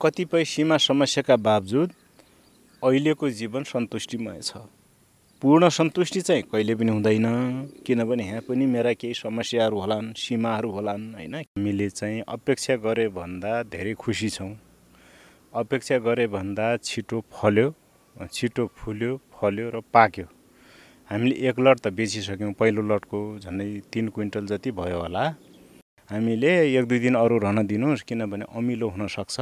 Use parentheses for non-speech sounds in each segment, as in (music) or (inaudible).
कतिपय सीमा समस्याका बावजुद अहिलेको जीवन सन्तुष्टिमय छ। पूर्ण सन्तुष्टि चाहिँ कहिले पनि हुँदैन किनभने यहाँ पनि मेरा केही समस्याहरू होलान् सीमाहरू होलान् होइन? हामीले चाहिँ अपेक्षा गरे भन्दा धेरै खुसी छौँ। अपेक्षा गरे भन्दा छिटो फल्यो छिटो फुल्यो फल्यो र पाक्यो। हामीले एक लट त बेचिसक्यौँ पहिलो लटको झन्डै तिन क्विन्टल जति भयो होला। हामीले एक दुई दिन अरू रहन दिनुहोस् किनभने अमिलो हुनसक्छ।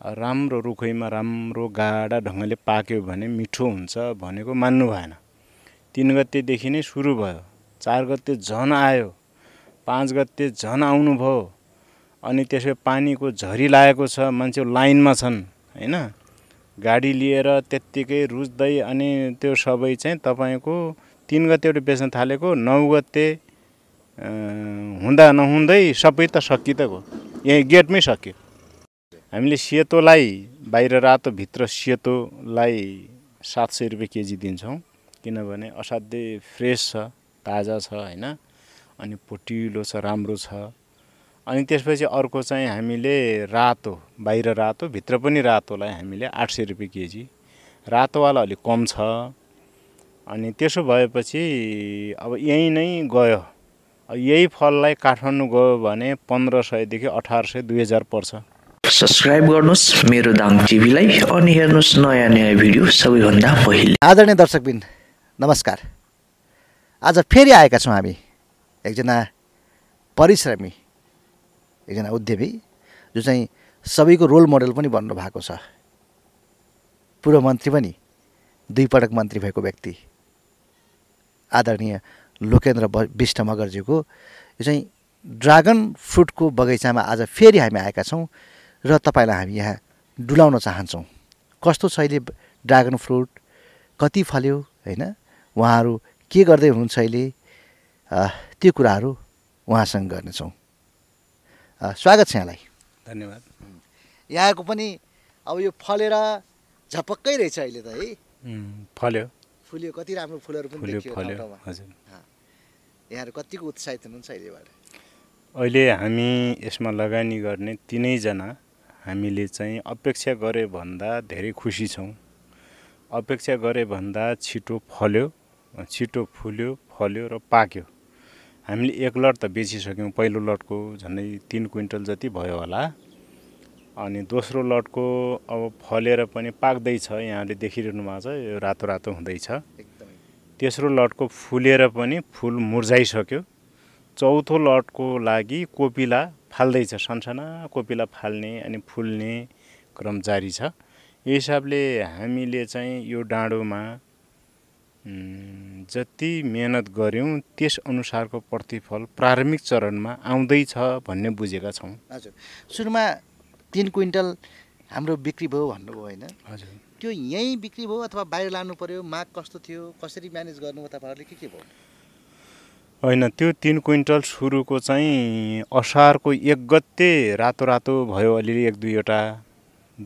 राम्रो रुखैमा राम्रो गाडा ढङ्गले पाक्यो भने मिठो हुन्छ भनेको मान्नु भएन। तिन गतेदेखि नै सुरु भयो। चार गते झन आयो। पाँच गते झन आउनुभयो। अनि त्यसो पानीको झरी लागेको छ। मान्छे लाइनमा छन् होइन? गाडी लिएर त्यत्तिकै रुच्दै अनि त्यो सबै चाहिँ तपाईँको तिन गतेबाट बेच्न थालेको नौ गते हुँदा नहुँदै सबै त सकि त गयो। यहीँ गेटमै सक्यो। हामीले सेतोलाई बाहिर रातो भित्र सेतोलाई सात सय रुपियाँ केजी दिन्छौँ। किनभने असाध्यै फ्रेस छ ताजा छ होइन? अनि पोटिलो छ राम्रो छ। अनि त्यसपछि अर्को चाहिँ हामीले रातो बाहिर रातो भित्र पनि रातोलाई हामीले आठ सय रुपियाँ केजी। रातोवाला अलिक कम छ। अनि त्यसो भएपछि अब यहीँ नै गयो। यही फललाई काठमाडौँ गयो भने पन्ध्र सयदेखि अठार सय दुई हजार पर्छ। सब्सक्राइब गर्नुहोस् मेरो दाङ टिभीलाई अनि हेर्नुहोस् नयाँ नयाँ भिडियो सबैभन्दा पहिले। आदरणीय दर्शकबिन नमस्कार। आज फेरि आएका छौँ हामी एकजना परिश्रमी एकजना उद्यमी जो चाहिँ सबैको रोल मोडल पनि बन्नु भएको छ। पूर्व मन्त्री पनि दुईपटक मन्त्री भएको व्यक्ति। आदरणीय लोकेन्द्र विष्ट मगरज्यूको यो चाहिँ ड्रागन फ्रुटको बगैँचामा आज फेरि हामी आएका छौँ। र तपाईँलाई हामी यहाँ डुलाउन चाहन्छौँ। कस्तो छ अहिले ड्रागन फ्रुट? कति फल्यो होइन? उहाँहरू के गर्दै हुनुहुन्छ अहिले? त्यो कुराहरू उहाँसँग गर्नेछौँ। स्वागत छ यहाँलाई। धन्यवाद। यहाँको पनि अब यो फलेर झपक्कै रहेछ अहिले त है? फल्यो। फुल्यो कति राम्रो फुलहरू पनि। हजुर। यहाँहरू कतिको उत्साहित हुनुहुन्छ अहिलेबाट? अहिले हामी यसमा लगानी गर्ने तिनैजना हामीले चाहिँ अपेक्षा गरे भन्दा धेरै खुसी छौँ। अपेक्षा गरे भन्दा छिटो फल्यो छिटो फुल्यो फल्यो र पाक्यो। हामीले एक लट त बेचिसक्यौँ पहिलो लटको झन्डै तिन क्विन्टल जति भयो होला। अनि दोस्रो लटको अब फलेर पनि पाक्दैछ यहाँले देखिरहनु भएको छ यो रातो रातो हुँदैछ। तेस्रो लटको फुलेर पनि फुल मुर्झाइसक्यो। चौथो लटको लागि कोपिला फाल्दैछ सनसाना कोपिला फाल्ने अनि फुल्ने क्रम जारी छ। यो हिसाबले हामीले चाहिँ यो डाँडोमा जति मेहनत गऱ्यौँ त्यस अनुसारको प्रतिफल प्रारम्भिक चरणमा आउँदैछ भन्ने बुझेका छौँ। हजुर। सुरुमा तिन क्विन्टल हाम्रो बिक्री भयो भन्नुभयो होइन? हजुर। त्यो यहीँ बिक्री भयो अथवा बाहिर लानु पर्यो माग कस्तो थियो कसरी म्यानेज गर्नुभयो तपाईँहरूले के के भयो होइन त्यो तिन क्विन्टल सुरुको चाहिँ असारको एक गते रातो रातो भयो अलिअलि एक दुईवटा।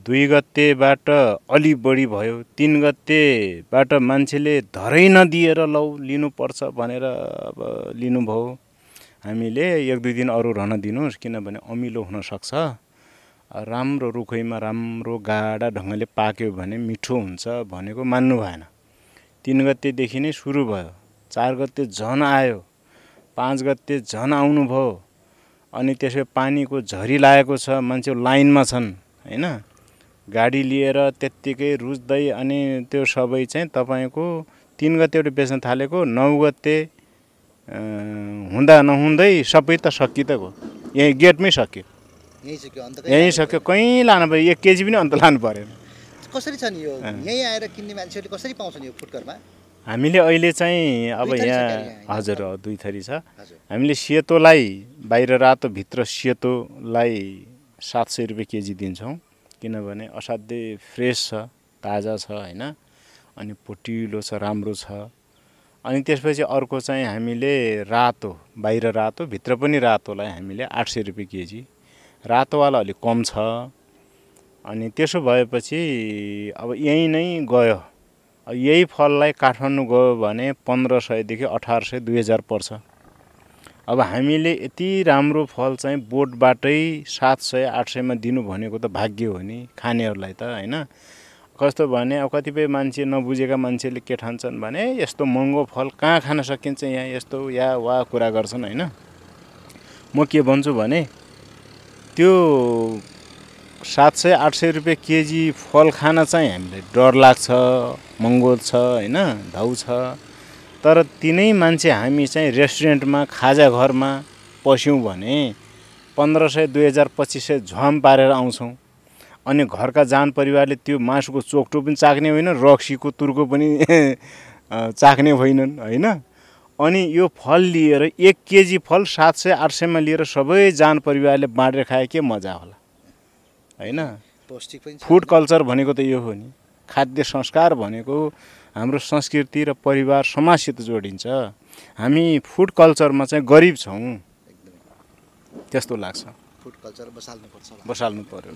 दुई गतेबाट अलि बढी भयो तिन गतेबाट मान्छेले धरै नदिएर लौ लिनुपर्छ भनेर अब लिनुभयो। हामीले एक दुई दिन अरू रहन दिनुहोस् किनभने अमिलो हुनसक्छ। राम्रो रुखैमा राम्रो गाडा ढङ्गले पाक्यो भने मिठो हुन्छ भनेको मान्नु भएन। तिन गतेदेखि नै सुरु भयो। चार गते झन आयो। पाँच गते झन आउनुभयो अनि त्यसो पानीको झरी लागेको छ मान्छे लाइनमा छन् होइन? गाडी लिएर त्यत्तिकै रुच्दै अनि त्यो सबै चाहिँ तपाईँको तिन गतेबाट बेच्न थालेको नौ गते हुँदा नहुँदै सबै त सकि त गयो यहीँ गेटमै सक्यो। यहीँ सक्यो अन्त यहीँ सक्यो कहीँ लानु पऱ्यो? एक केजी पनि अन्त लानु परेन कसरी छ नि यो। यहीँ आएर किन्ने मान्छेहरूले कसरी पाउँछन् यो फुटकरमा? हामीले अहिले चाहिँ अब यहाँ हजुर दुई थरी छ। हामीले सेतोलाई बाहिर रातो भित्र सेतोलाई सात सय रुपियाँ केजी दिन्छौँ। किनभने असाध्यै फ्रेस छ ताजा छ होइन? अनि पोटिलो छ राम्रो छ। अनि त्यसपछि अर्को चाहिँ हामीले रातो बाहिर रातो भित्र पनि रातोलाई हामीले आठ सय रुपियाँ केजी। रातोवाला अलिक कम छ। अनि त्यसो भएपछि अब यहीँ नै गयो। यही फललाई काठमाडौँ गयो भने पन्ध्र सयदेखि अठार सय दुई हजार पर्छ। अब हामीले यति राम्रो फल चाहिँ बोटबाटै सात सय आठ सयमा दिनु भनेको त भाग्य हो नि खानेहरूलाई त होइन? कस्तो भने अब कतिपय मान्छे नबुझेका मान्छेले के ठान्छन् भने "ए, यस्तो महँगो फल कहाँ खान सकिन्छ यहाँ? यस्तो या वा कुरा गर्छन् होइन? म के भन्छु भने त्यो सात सय आठ सय रुपियाँ केजी फल खान चाहिँ हामीलाई डर लाग्छ महँगो छ होइन धाउ छ। तर तिनै मान्छे हामी चाहिँ रेस्टुरेन्टमा खाजा घरमा पस्यौँ भने पन्ध्र सय दुई हजार पच्चिस सय झ्वाम पारेर आउँछौँ। अनि घरका जान परिवारले त्यो मासुको चोकटो पनि चाख्ने होइन रक्सीको तुर्को पनि चाख्ने होइनन् होइन। अनि यो फल लिएर एक केजी फल सात सय आठ सयमा लिएर सबै जान परिवारले बाँडेर खाए के मजा होला। होइन। फुड कल्चर भनेको त यो हो नि। खाद्य संस्कार भनेको हाम्रो संस्कृति र परिवार समाजसित जोडिन्छ। हामी फुड कल्चरमा चाहिँ गरिब छौँ। त्यस्तो लाग्छ। फुड कल्चर बसाल्नुपर्छ होला। बसाल्नु पर्यो।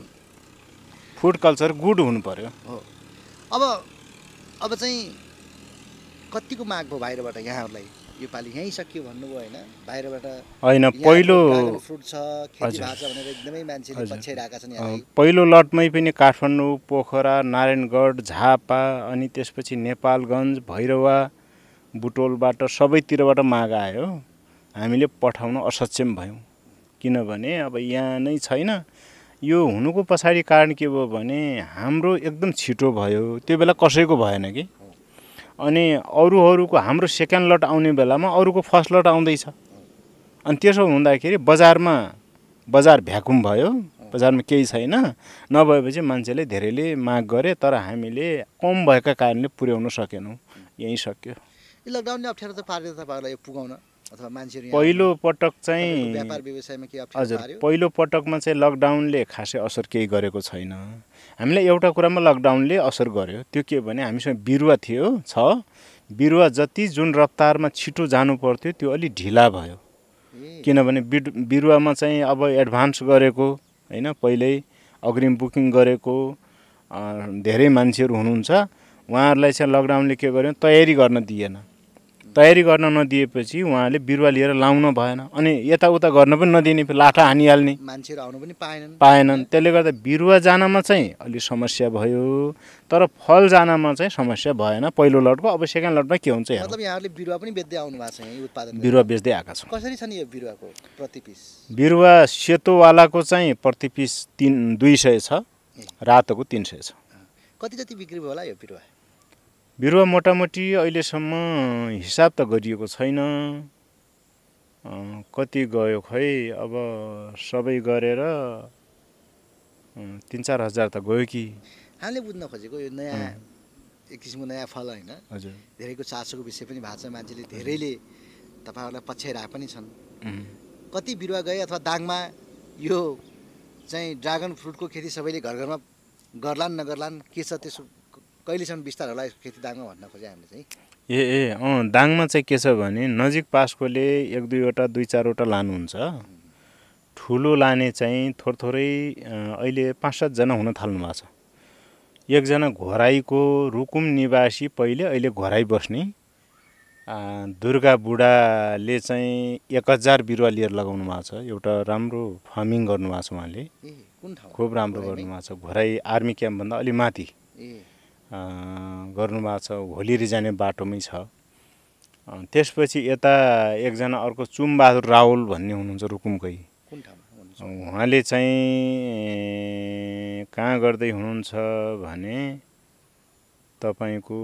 फुड कल्चर गुड हुनु पर्यो। हो। अब अब चाहिँ कतिको माग भयो बाहिरबाट यहाँहरूलाई? योपालि यहीँ सकियो भन्नुभयो होइन? बाहिरबाट होइन पहिलो फ्रुट छ खेती। भएको छ भनेर एकदमै मान्छेले। पछ्याइरहेका छन् पहिलो लटमै पनि काठमाडौँ पोखरा नारायणगढ झापा अनि त्यसपछि नेपालगञ्ज भैरवा बुटोलबाट सबैतिरबाट माग आयो। हामीले पठाउन असक्षम भयौँ। किनभने अब यहाँ नै छैन। यो हुनुको पछाडि कारण के भयो भने हाम्रो एकदम छिटो भयो। त्यो बेला कसैको भएन कि? अनि अरू अरूको हाम्रो सेकेन्ड लट आउने बेलामा अरूको फर्स्ट लट आउँदैछ। अनि त्यसो हुँदाखेरि बजारमा बजार भ्याकुम भयो बजारमा केही छैन। नभएपछि मान्छेले धेरैले माग गरे तर हामीले कम भएका कारणले पुर्याउन सकेनौँ। यहीँ सक्यो। लकडाउनले अप्ठ्यारो त पार्यो तपाईँहरूलाई यो पुगाउन। अथवा मान्छेहरू पहिलो पटक चाहिँ व्यापार व्यवसायमा के अप्ठ्यारो हजुर पहिलो पटकमा चाहिँ लकडाउनले खासै असर केही गरेको छैन। हामीलाई एउटा कुरामा लकडाउनले असर गर्यो। त्यो के भने हामीसँग बिरुवा थियो छ। बिरुवा जति जुन रफ्तारमा छिटो जानु पर्थ्यो त्यो अलिक ढिला भयो। किनभने बिड बिरुवामा चाहिँ अब एडभान्स गरेको होइन पहिल्यै अग्रिम बुकिङ गरेको धेरै मान्छेहरू हुनुहुन्छ। उहाँहरूलाई चाहिँ लकडाउनले के गर्यो? तयारी गर्न दिएन। तयारी गर्न नदिएपछि उहाँले बिरुवा लिएर लाउन भएन। अनि यताउता गर्न पनि नदिने लाठा हानिहाल्ने मान्छेहरू आउनु पनि पाएनन्। पाएनन्। त्यसले गर्दा बिरुवा जानमा चाहिँ अलिक समस्या भयो तर फल जानमा चाहिँ समस्या भएन। पहिलो लटको अब सेकेन्ड लटमा के हुन्छ मतलब यहाँहरूले बिरुवा पनि बेच्दै आउनु भएको छ यहीँ उत्पादन। बिरुवा बेच्दै आएका छौँ। कसरी छ नि यो बिरुवाको प्रति पिस? बिरुवा सेतोवालाको चाहिँ प्रति पिस तिन दुई सय छ। रातोको तिन सय छ। कति जति बिक्री भयो होला यो बिरुवा? बिरुवा मोटामोटी अहिलेसम्म हिसाब त गरिएको छैन। कति गयो खै? अब सबै गरेर तिन चार हजार त गयो कि। हामीले बुझ्न खोजेको यो नयाँ एक किसिमको नयाँ फल होइन। हजुर। धेरैको चासोको विषय पनि भएको छ। मान्छेले धेरैले तपाईँहरूलाई पछ्याइरहेका पनि छन्. कति बिरुवा गए अथवा दाङमा यो चाहिँ ड्रागन फ्रुटको खेती सबैले घर घरमा गर्लान् नगर्लान् के छ त्यसो कहिलेसम्म बिस्तार होला यसको खेती दाङमा भन्न खोजेँ हामीले चाहिँ? ए ए अँ दाङमा चाहिँ के छ भने नजिक पासकोले एक दुईवटा दुई चारवटा लानुहुन्छ। ठुलो लाने चाहिँ थोर थोरै अहिले पाँच सातजना हुन थाल्नु भएको छ। एकजना घोराईको रुकुम निवासी पहिले अहिले घोराई बस्ने। दुर्गा बुढाले चाहिँ एक हजार बिरुवा लिएर लगाउनु भएको छ। एउटा राम्रो फार्मिङ गर्नुभएको छ उहाँले। खुब राम्रो? गर्नुभएको छ। घोराई आर्मी क्याम्पभन्दा अलि माथि। गर्नुभएको छ होलिरी जाने बाटोमै छ। त्यसपछि यता एकजना अर्को चुमबहादुर रावल भन्ने हुनुहुन्छ रुकुमकै। उहाँले चाहिँ कहाँ गर्दै हुनुहुन्छ भने तपाईँको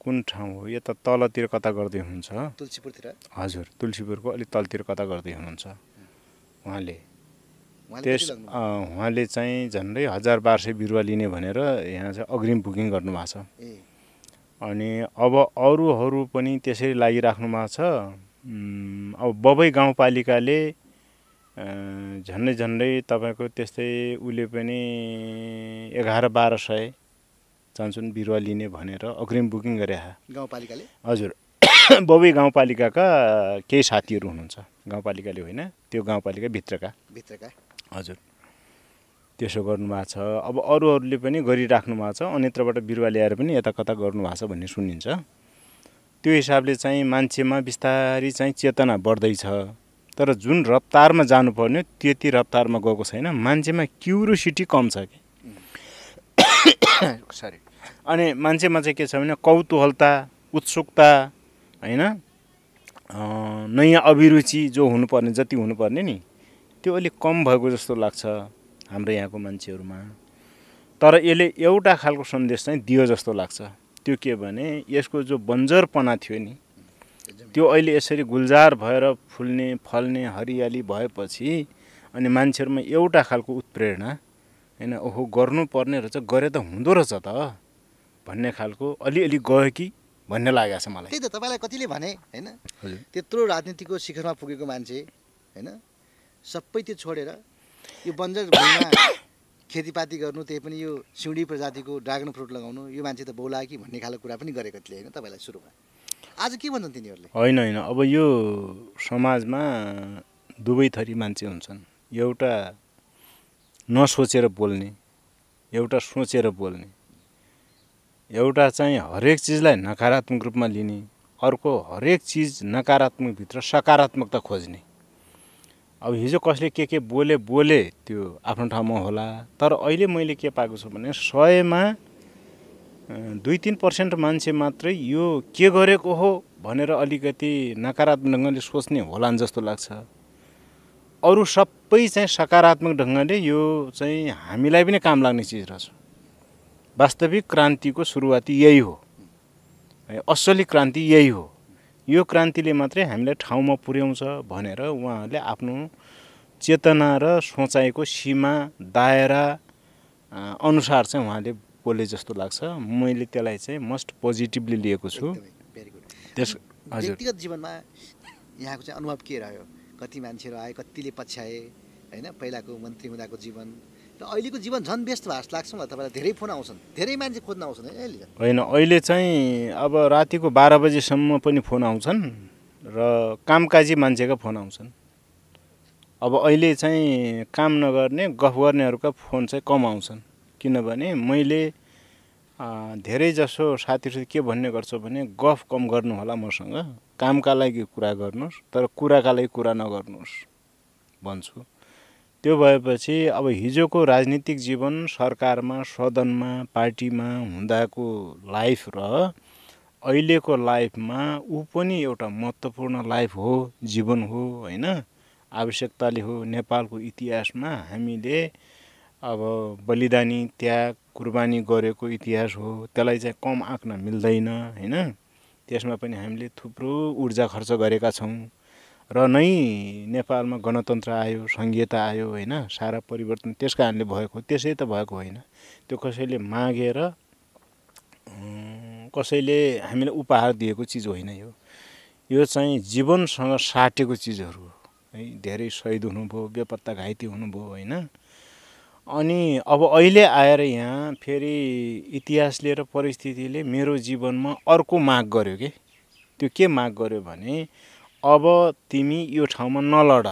कुन ठाउँ हो? यता तलतिर कता गर्दै हुनुहुन्छ? तुलसीपुरतिर? हजुर तुलसीपुरको अलिक तलतिर कता गर्दै हुनुहुन्छ? उहाँले। त्यस उहाँले चाहिँ झन्डै हजार बाह्र सय बिरुवा लिने भनेर यहाँ चाहिँ अग्रिम बुकिङ गर्नुभएको छ। अनि अब अरूहरू पनि त्यसरी लागिराख्नु भएको छ। अब बबै गाउँपालिकाले झन्डै झन्डै तपाईँको त्यस्तै उसले पनि एघार बाह्र सय चाहन्छन् बिरुवा लिने भनेर अग्रिम बुकिङ गरे गाउँपालिकाले? हजुर। (coughs) बबै गाउँपालिकाका केही साथीहरू हुनुहुन्छ। गाउँपालिकाले होइन त्यो गाउँपालिका भित्रका। भित्रका? हजुर। त्यसो गर्नुभएको छ। अब अरूहरूले पनि गरिराख्नु भएको छ। अन्यत्रबाट बिरुवा ल्याएर पनि यता कता गर्नुभएको छ भन्ने सुनिन्छ। त्यो हिसाबले चाहिँ मान्छेमा बिस्तारै चाहिँ चेतना बढ्दैछ। तर जुन रफ्तारमा जानुपर्ने त्यति रफ्तारमा गएको छैन। मान्छेमा क्युरोसिटी कम छ कि। (coughs) सरी अनि मान्छेमा चाहिँ के छ भने कौतूहलता उत्सुकता होइन? नयाँ अभिरुचि जो हुनुपर्ने जति हुनुपर्ने नि। त्यो अलिक कम भएको जस्तो लाग्छ हाम्रो यहाँको मान्छेहरूमा। तर यसले एउटा खालको सन्देश चाहिँ दियो जस्तो लाग्छ। त्यो के भने यसको जो बन्जरपना थियो नि त्यो अहिले यसरी गुलजार भएर फुल्ने फल्ने हरियाली भएपछि अनि मान्छेहरूमा एउटा खालको उत्प्रेरणा होइन ओहो गर्नुपर्ने रहेछ गरे त हुँदो रहेछ त भन्ने खालको अलिअलि गयो कि भन्ने लागेको छ मलाई। त्यही त तपाईँलाई कतिले भने होइन हजुर। त्यत्रो राजनीतिको शिखरमा पुगेको मान्छे होइन सबै त्यो छोडेर यो बन्जर भूमिमा (coughs) खेतीपाती गर्नु त्यही पनि यो सिउँडी प्रजातिको ड्रागन फ्रुट लगाउनु यो मान्छे त बौला कि भन्ने खालको कुरा पनि गरेको थिए होइन तपाईँलाई सुरुमा। आज के भन्छन् तिनीहरूले? होइन होइन। अब यो समाजमा दुवै थरी मान्छे हुन्छन्। एउटा नसोचेर बोल्ने एउटा सोचेर बोल्ने एउटा चाहिँ हरेक चिजलाई नकारात्मक रूपमा लिने अर्को हरेक चिज नकारात्मकभित्र सकारात्मकता खोज्ने। अब हिजो कसले के के बोले बोले त्यो आफ्नो ठाउँमा होला। तर अहिले मैले के पाएको छु भने सयमा दुई तिन पर्सेन्ट मान्छे मात्रै यो के गरेको हो भनेर अलिकति नकारात्मक ढङ्गले सोच्ने होलान् जस्तो लाग्छ। अरू सबै चाहिँ सकारात्मक ढङ्गले यो चाहिँ हामीलाई पनि काम लाग्ने चिज रहेछ। वास्तविक क्रान्तिको सुरुवाती यही है, असली क्रान्ति यही हो। यो क्रान्तिले मात्रै हामीलाई ठाउँमा पुर्याउँछ भनेर उहाँहरूले आफ्नो चेतना र सोचाइको सीमा दायरा अनुसार चाहिँ उहाँले बोले जस्तो लाग्छ। मैले त्यसलाई चाहिँ मस्ट पोजिटिभली लिएको छु। त्यस हजुर। व्यक्तिगत जीवनमा यहाँको चाहिँ अनुभव के रह्यो? कति मान्छेहरू आए कतिले पछ्याए होइन? पहिलाको मन्त्री हुँदाको जीवन अहिलेको जीवन झन् व्यस्त भएको जस्तो लाग्छ मलाई तपाईँलाई। धेरै फोन आउँछन्। धेरै मान्छे खोज्न आउँछन् होइन अहिले चाहिँ अब रातिको बाह्र बजीसम्म पनि फोन आउँछन् र कामकाजी मान्छेका फोन आउँछन्। अब अहिले चाहिँ काम नगर्ने गफ गर्नेहरूका फोन चाहिँ कम आउँछन्। किनभने मैले धेरैजसो साथीहरू के भन्ने गर्छु भने गफ कम गर्नु होला मसँग। कामका लागि कुरा गर्नुहोस् तर कुराका लागि कुरा नगर्नुहोस् भन्छु। त्यो भएपछि अब हिजोको राजनीतिक जीवन सरकारमा सदनमा पार्टीमा हुँदाको लाइफ र अहिलेको लाइफमा ऊ पनि एउटा महत्त्वपूर्ण लाइफ हो जीवन हो होइन? आवश्यकताले हो नेपालको इतिहासमा हामीले अब बलिदानी त्याग कुर्बानी गरेको इतिहास हो त्यसलाई चाहिँ कम आँक्न मिल्दैन होइन? त्यसमा पनि हामीले थुप्रो ऊर्जा खर्च गरेका छौँ। र नै नेपालमा गणतन्त्र आयो सङ्घीयता आयो होइन? सारा परिवर्तन त्यस कारणले भएको त्यसै त भएको होइन। त्यो कसैले मागेर कसैले हामीलाई उपहार दिएको चिज होइन यो। यो चाहिँ जीवनसँग साटेको चिजहरू हो। है धेरै सहिद हुनुभयो बेपत्ता घाइते हुनुभयो होइन? अनि अब अहिले आएर यहाँ फेरि इतिहासले र परिस्थितिले मेरो जीवनमा अर्को माग गर्यो कि? त्यो के माग गर्यो भने अब तिमी यो ठाउँमा नलड।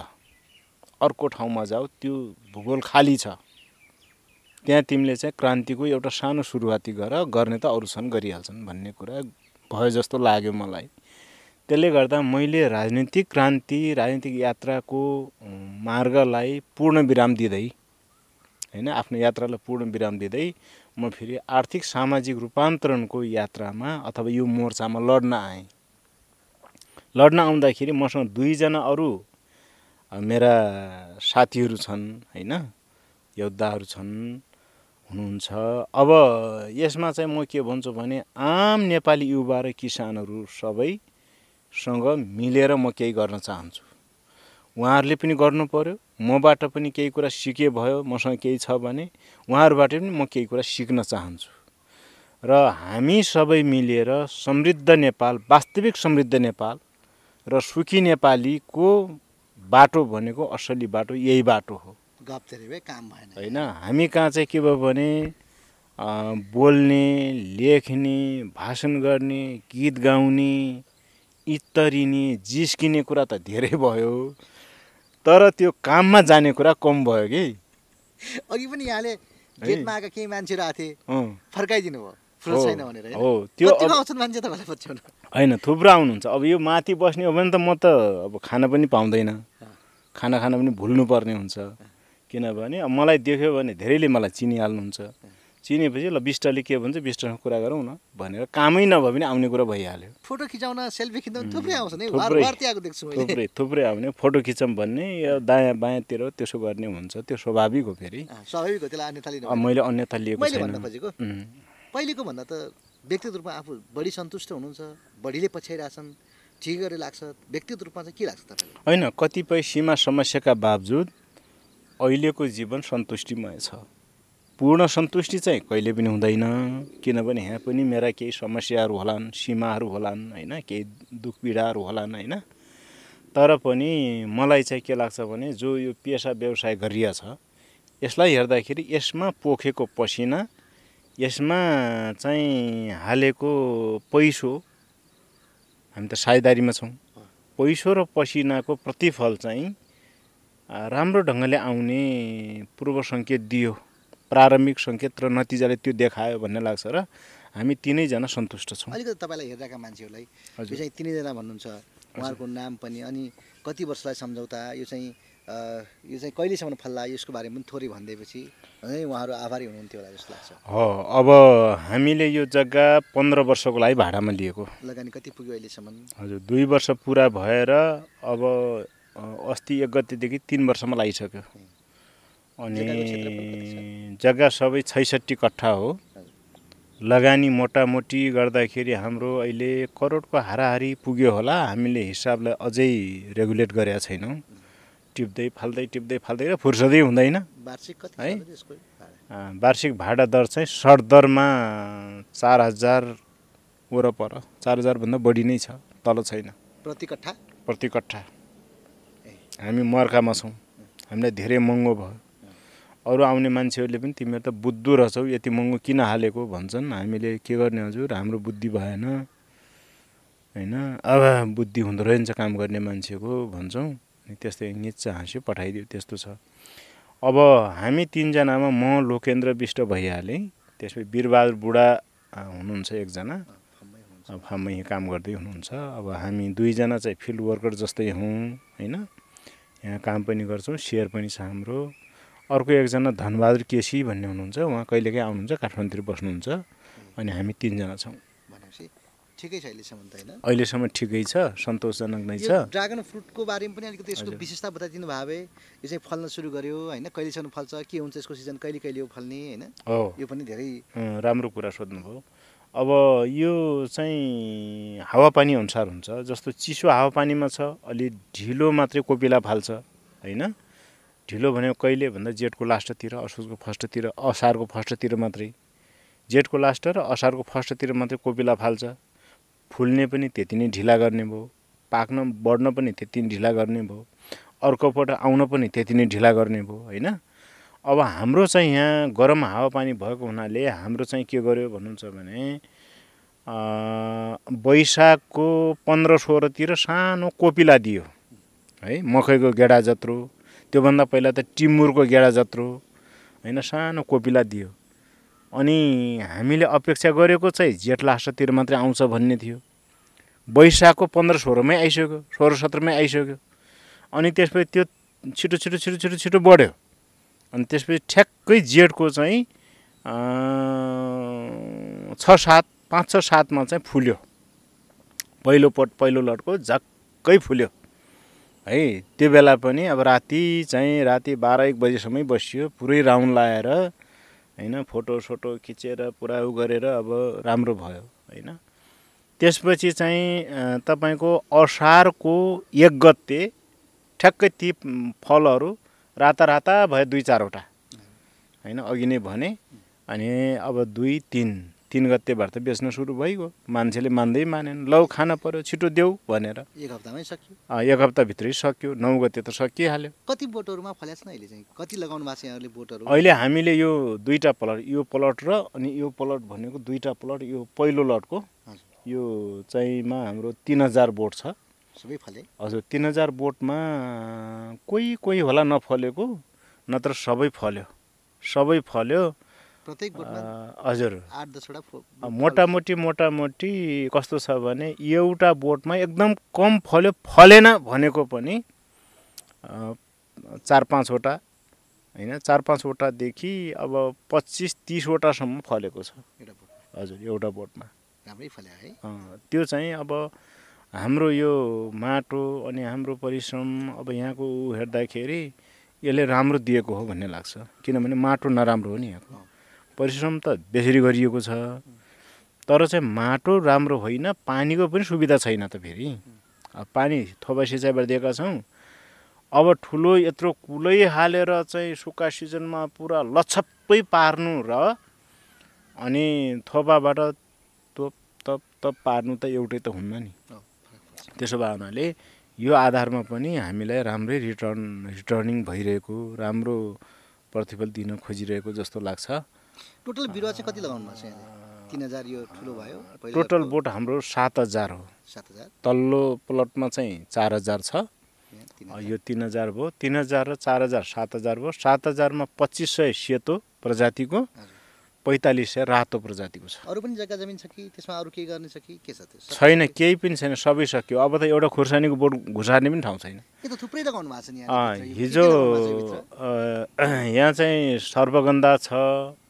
अर्को ठाउँमा जाऊ त्यो भूगोल खाली छ। त्यहाँ तिमीले चाहिँ क्रान्तिको एउटा सानो सुरुवाती गर गर्ने त अरू छन् गरिहाल्छन् भन्ने कुरा भयो जस्तो लाग्यो मलाई। त्यसले गर्दा मैले राजनीतिक क्रान्ति राजनीतिक यात्राको मार्गलाई पूर्ण विराम दिँदै होइन आफ्नो यात्रालाई पूर्ण विराम दिँदै म फेरि आर्थिक सामाजिक रूपान्तरणको यात्रामा अथवा यो मोर्चामा लड्न आएँ। लड्न आउँदाखेरि मसँग दुईजना अरू मेरा साथीहरू छन् होइन? योद्धाहरू छन् हुनुहुन्छ। अब यसमा चाहिँ म के भन्छु भने आम नेपाली युवा र किसानहरू सबैसँग मिलेर म केही गर्न चाहन्छु। उहाँहरूले पनि गर्नु पर्यो मबाट पनि केही कुरा सिके भयो मसँग केही छ भने उहाँहरूबाट पनि म केही कुरा सिक्न चाहन्छु। र हामी सबै मिलेर समृद्ध नेपाल वास्तविक समृद्ध नेपाल र सुखी नेपालीको बाटो भनेको असली बाटो यही बाटो हो। काम भएन। होइन हामी कहाँ चाहिँ के भयो भने बोल्ने लेख्ने भाषण गर्ने गीत गाउने इतरिने जिस्किने कुरा त धेरै भयो तर त्यो काममा जाने कुरा कम भयो कि। अघि पनि यहाँले गेटमा आएका केही मान्छेहरू आएको थिए फर्काइदिनु भयो। हो, त्यो मान्छे पछ्याउनु? होइन थुप्रो आउनुहुन्छ। अब यो माथि बस्ने हो भने त म त अब खान पनि पाउँदैन। खाना खान पनि भुल्नुपर्ने हुन्छ। किनभने अब मलाई देख्यो भने धेरैले मलाई चिनिहाल्नुहुन्छ। चिनेपछि ल बिस्टले के भन्छ बिस्टसँग कुरा गरौँ न भनेर कामै नभए पनि आउने कुरा भइहाल्यो। फोटो खिचाउन सेल्फी खिच्न थुप्रै आउँछ नि। थुप्रै। थुप्रै थुप्रै आउने। फोटो खिचौँ भन्ने यो दायाँ बायाँतिर त्यसो गर्ने हुन्छ। त्यो स्वाभाविक हो फेरि। स्वाभाविक हो त्यसलाई अन्यथा मैले अन्यथा लिएको छैन. पहिलेको भन्दा त व्यक्तिगत रूपमा आफू बढी सन्तुष्ट हुनुहुन्छ बढीले पछ्याइरहेछन् ठिक गरेर लाग्छ व्यक्तिगत रूपमा चाहिँ के लाग्छ तपाईँलाई? होइन कतिपय सीमा समस्याका बावजुद अहिलेको जीवन सन्तुष्टिमय छ। पूर्ण सन्तुष्टि चाहिँ कहिले पनि हुँदैन किनभने यहाँ पनि मेरा केही समस्याहरू होलान् सीमाहरू होलान् होइन केही दुख पीडाहरू होलान् होइन। तर पनि मलाई चाहिँ के लाग्छ भने जो यो पेसा व्यवसाय गरिरहेछ यसलाई हेर्दाखेरि यसमा पोखेको पसिना यसमा चाहिँ हालेको पैसो हामी त साझेदारीमा छौँ। पैसो र पसिनाको प्रतिफल चाहिँ राम्रो ढङ्गले आउने पूर्व सङ्केत दियो। प्रारम्भिक सङ्केत र नतिजाले त्यो देखायो भन्ने लाग्छ र हामी तिनैजना सन्तुष्ट छौँ। अलिकति तपाईँलाई हेरिरहेका मान्छेहरूलाई। यो चाहिँ तिनैजना भन्नुहुन्छ उहाँहरूको नाम पनि अनि कति वर्षलाई सम्झौता यो चाहिँ यो चाहिँ कहिलेसम्म फल्ला यसको बारेमा पनि थोरै भनिदिएपछि है उहाँहरू आभारी हुनुहुन्थ्यो होला जस्तो लाग्छ। हो अब हामीले यो जग्गा पन्ध्र वर्षको लागि भाडामा लिएको। लगानी कति पुग्यो अहिलेसम्म? हजुर दुई वर्ष पुरा भएर अब अस्ति एक गतेदेखि तिन वर्षमा लागिसक्यो। अनि जग्गा सबै छैसठी कट्ठा हो। लगानी मोटामोटी गर्दाखेरि हाम्रो अहिले करोडको हाराहारी पुग्यो होला हामीले हिसाबलाई अझै रेगुलेट गरेका छैनौँ। टिप्दै फाल्दै टिप्दै फाल्दै फुर्सदै हुँदैन। वार्षिक कति है? वार्षिक भाडा दर चाहिँ सर दरमा चार हजार वरपर चार हजारभन्दा बढी नै छ तल छैन। प्रति कट्ठा प्रति कट्ठा हामी मर्कामा छौँ। हामीलाई धेरै महँगो भयो। अरू आउने मान्छेहरूले पनि तिमीहरू त बुद्धु रहेछौ यति महँगो किन हालेको भन्छन्? हामीले के गर्ने हजुर? हाम्रो बुद्धि भएन। होइन? अब बुद्धि हुँदो रहेछ काम गर्ने मान्छेको भन्छौँ। अनि त्यस्तै निच्च हाँस्यो पठाइदियो त्यस्तो छ। अब हामी तिनजनामा म लोकेन्द्र विष्ट भइहालेँ त्यसपछि वीरबहादुर बुढा हुनुहुन्छ एकजना। फर्ममै काम गर्दै हुनुहुन्छ। अब हामी दुईजना चाहिँ फिल्ड वर्कर जस्तै हौँ होइन? यहाँ काम पनि गर्छौँ सेयर पनि छ हाम्रो। अर्को एकजना धनबहादुर केसी भन्ने हुनुहुन्छ उहाँ कहिलेकाहीँ आउनुहुन्छ काठमाडौँतिर बस्नुहुन्छ। अनि हामी तिनजना छौँ। ठिकै छ अहिलेसम्म त होइन? अहिलेसम्म ठिकै छ सन्तोषजनक नै छ। ड्रागन फ्रुटको बारेमा पनि अलिकति यसको विशेषता बताइदिनु भयो भए यो चाहिँ फल्न सुरु गर्यो होइन? कहिलेसम्म फल्छ के हुन्छ यसको सिजन कहिले कहिले हो फल्ने होइन? हो। यो पनि धेरै राम्रो कुरा सोध्नुभयो। अब यो चाहिँ हावापानी अनुसार हुन्छ जस्तो चिसो हावापानीमा छ अलि ढिलो मात्रै कोपिला फाल्छ होइन? ढिलो भनेको कहिले भन्दा जेठको लास्टतिर असोजको फर्स्टतिर असारको फर्स्टतिर मात्रै। जेठको लास्ट र असारको फर्स्टतिर मात्रै कोपिला फाल्छ। फुल्ने पनि त्यति नै ढिला गर्ने भयो पाक्न बढ्न पनि त्यति नै ढिला गर्ने भयो अर्कोपल्ट आउन पनि त्यति नै ढिला गर्ने भयो होइन? अब हाम्रो चाहिँ यहाँ गरम हावापानी भएको हुनाले हाम्रो चाहिँ के गर्यो भन्नुहुन्छ भने वैशाखको पन्ध्र सोह्रतिर सानो कोपिला दियो है? मकैको गेडा जत्रो त्योभन्दा पहिला त टिमुरको गेडा जत्रो होइन? सानो कोपिला दियो। अनि हामीले अपेक्षा गरेको चाहिँ जेठ लास्टतिर मात्रै आउँछ भन्ने थियो। वैशाखको पन्ध्र सोह्रमै आइसक्यो सोह्र सत्रमै आइसक्यो। अनि त्यसपछि त्यो छिटो छिटो छिटो छिटो छिटो बढ्यो। अनि त्यसपछि ठ्याक्कै जेठको चाहिँ छ सात पाँच छ सातमा चाहिँ फुल्यो। पहिलो पट पहिलो लटको झक्कै फुल्यो। है त्यो बेला पनि अब राति चाहिँ राति बाह्र एक बजीसम्मै बसियो पुरै राउन्ड लाएर होइन फोटो सोटो खिचेर पुरा उ गरेर अब राम्रो भयो होइन? त्यसपछि चाहिँ तपाईँको असारको एक गते ठ्याक्कै ती फलहरू राता राता भयो दुई चारवटा होइन? अघि नै भने अनि अब दुई तिन। तिन गतेबाट त बेच्न सुरु भइगयो। मान्छेले मान्दै मानेन लौ खान पऱ्यो छिटो देऊ भनेर। एक हप्तामै सकियो। एक हप्ताभित्रै सक्यो नौ गते त सकिहाल्यो। कति बोटहरूमा फलेको छ अहिले चाहिँ? कति लगाउनु भएको छ यहाँहरूले बोटहरू? अहिले हामीले यो दुईवटा प्लट यो प्लट र अनि यो प्लट भनेको दुईवटा प्लट यो पहिलो लटको यो चाहिँमा हाम्रो तिन हजार बोट छ। सबै फले? हजुर तिन हजार बोटमा कोही कोही होला नफलेको नत्र सबै फल्यो। सबै फल्यो। प्रत्येक हजुर। आठ दसवटा मोटामोटी मोटामोटी कस्तो छ भने एउटा बोटमा एकदम कम फल्यो फलेन भनेको पनि चार पाँचवटा होइन चार पाँचवटादेखि अब पच्चिस तिसवटासम्म फलेको छ। हजुर एउटा बोटमा। राम्रै फल्यो है। त्यो चाहिँ अब हाम्रो यो माटो अनि हाम्रो परिश्रम अब यहाँको हेर्दाखेरि यसले राम्रो दिएको हो भन्ने लाग्छ। किनभने माटो नराम्रो हो नि यहाँको। परिश्रम त बेसरी गरिएको छ। तर चाहिँ माटो राम्रो होइन पानीको पनि सुविधा छैन त फेरि। पानी थोपा सिँचाइबाट दिएका छौँ। अब ठुलो यत्रो कुलै हालेर चाहिँ सुक्खा सिजनमा पुरा लछप्पै पार्नु र अनि थोपाबाट तोप तप तप पार्नु त एउटै त हुन्न नि। त्यसो भए हुनाले यो आधारमा पनि हामीलाई राम्रै रिटर्न रिटर्निङ भइरहेको राम्रो प्रतिफल दिन खोजिरहेको जस्तो लाग्छ। टोटल बिरुवा चाहिँ कति लगाउनु भएको छ यहाँले तिन हजार यो ठुलो भयो। टोटल बोट हाम्रो सात हजार हो। सात हजार। तल्लो प्लटमा चाहिँ चार हजार छ। यो तिन हजार भयो। तिन हजार र चार हजार सात हजार भयो। सात हजारमा पच्चिस सय सेतो प्रजातिको। पैँतालिस सय रातो प्रजातिको छ। अरू पनि जग्गा जमिन छ कि? त्यसमा अरू केही गर्ने छ कि? के छ त्यो? छैन केही पनि छैन सबै सक्यो। अब त एउटा खुर्सानीको बोट घुसार्ने पनि ठाउँ छैन। त थुप्रै लगाउनु भएको छ नि हिजो यहाँ चाहिँ सर्पगन्धा छ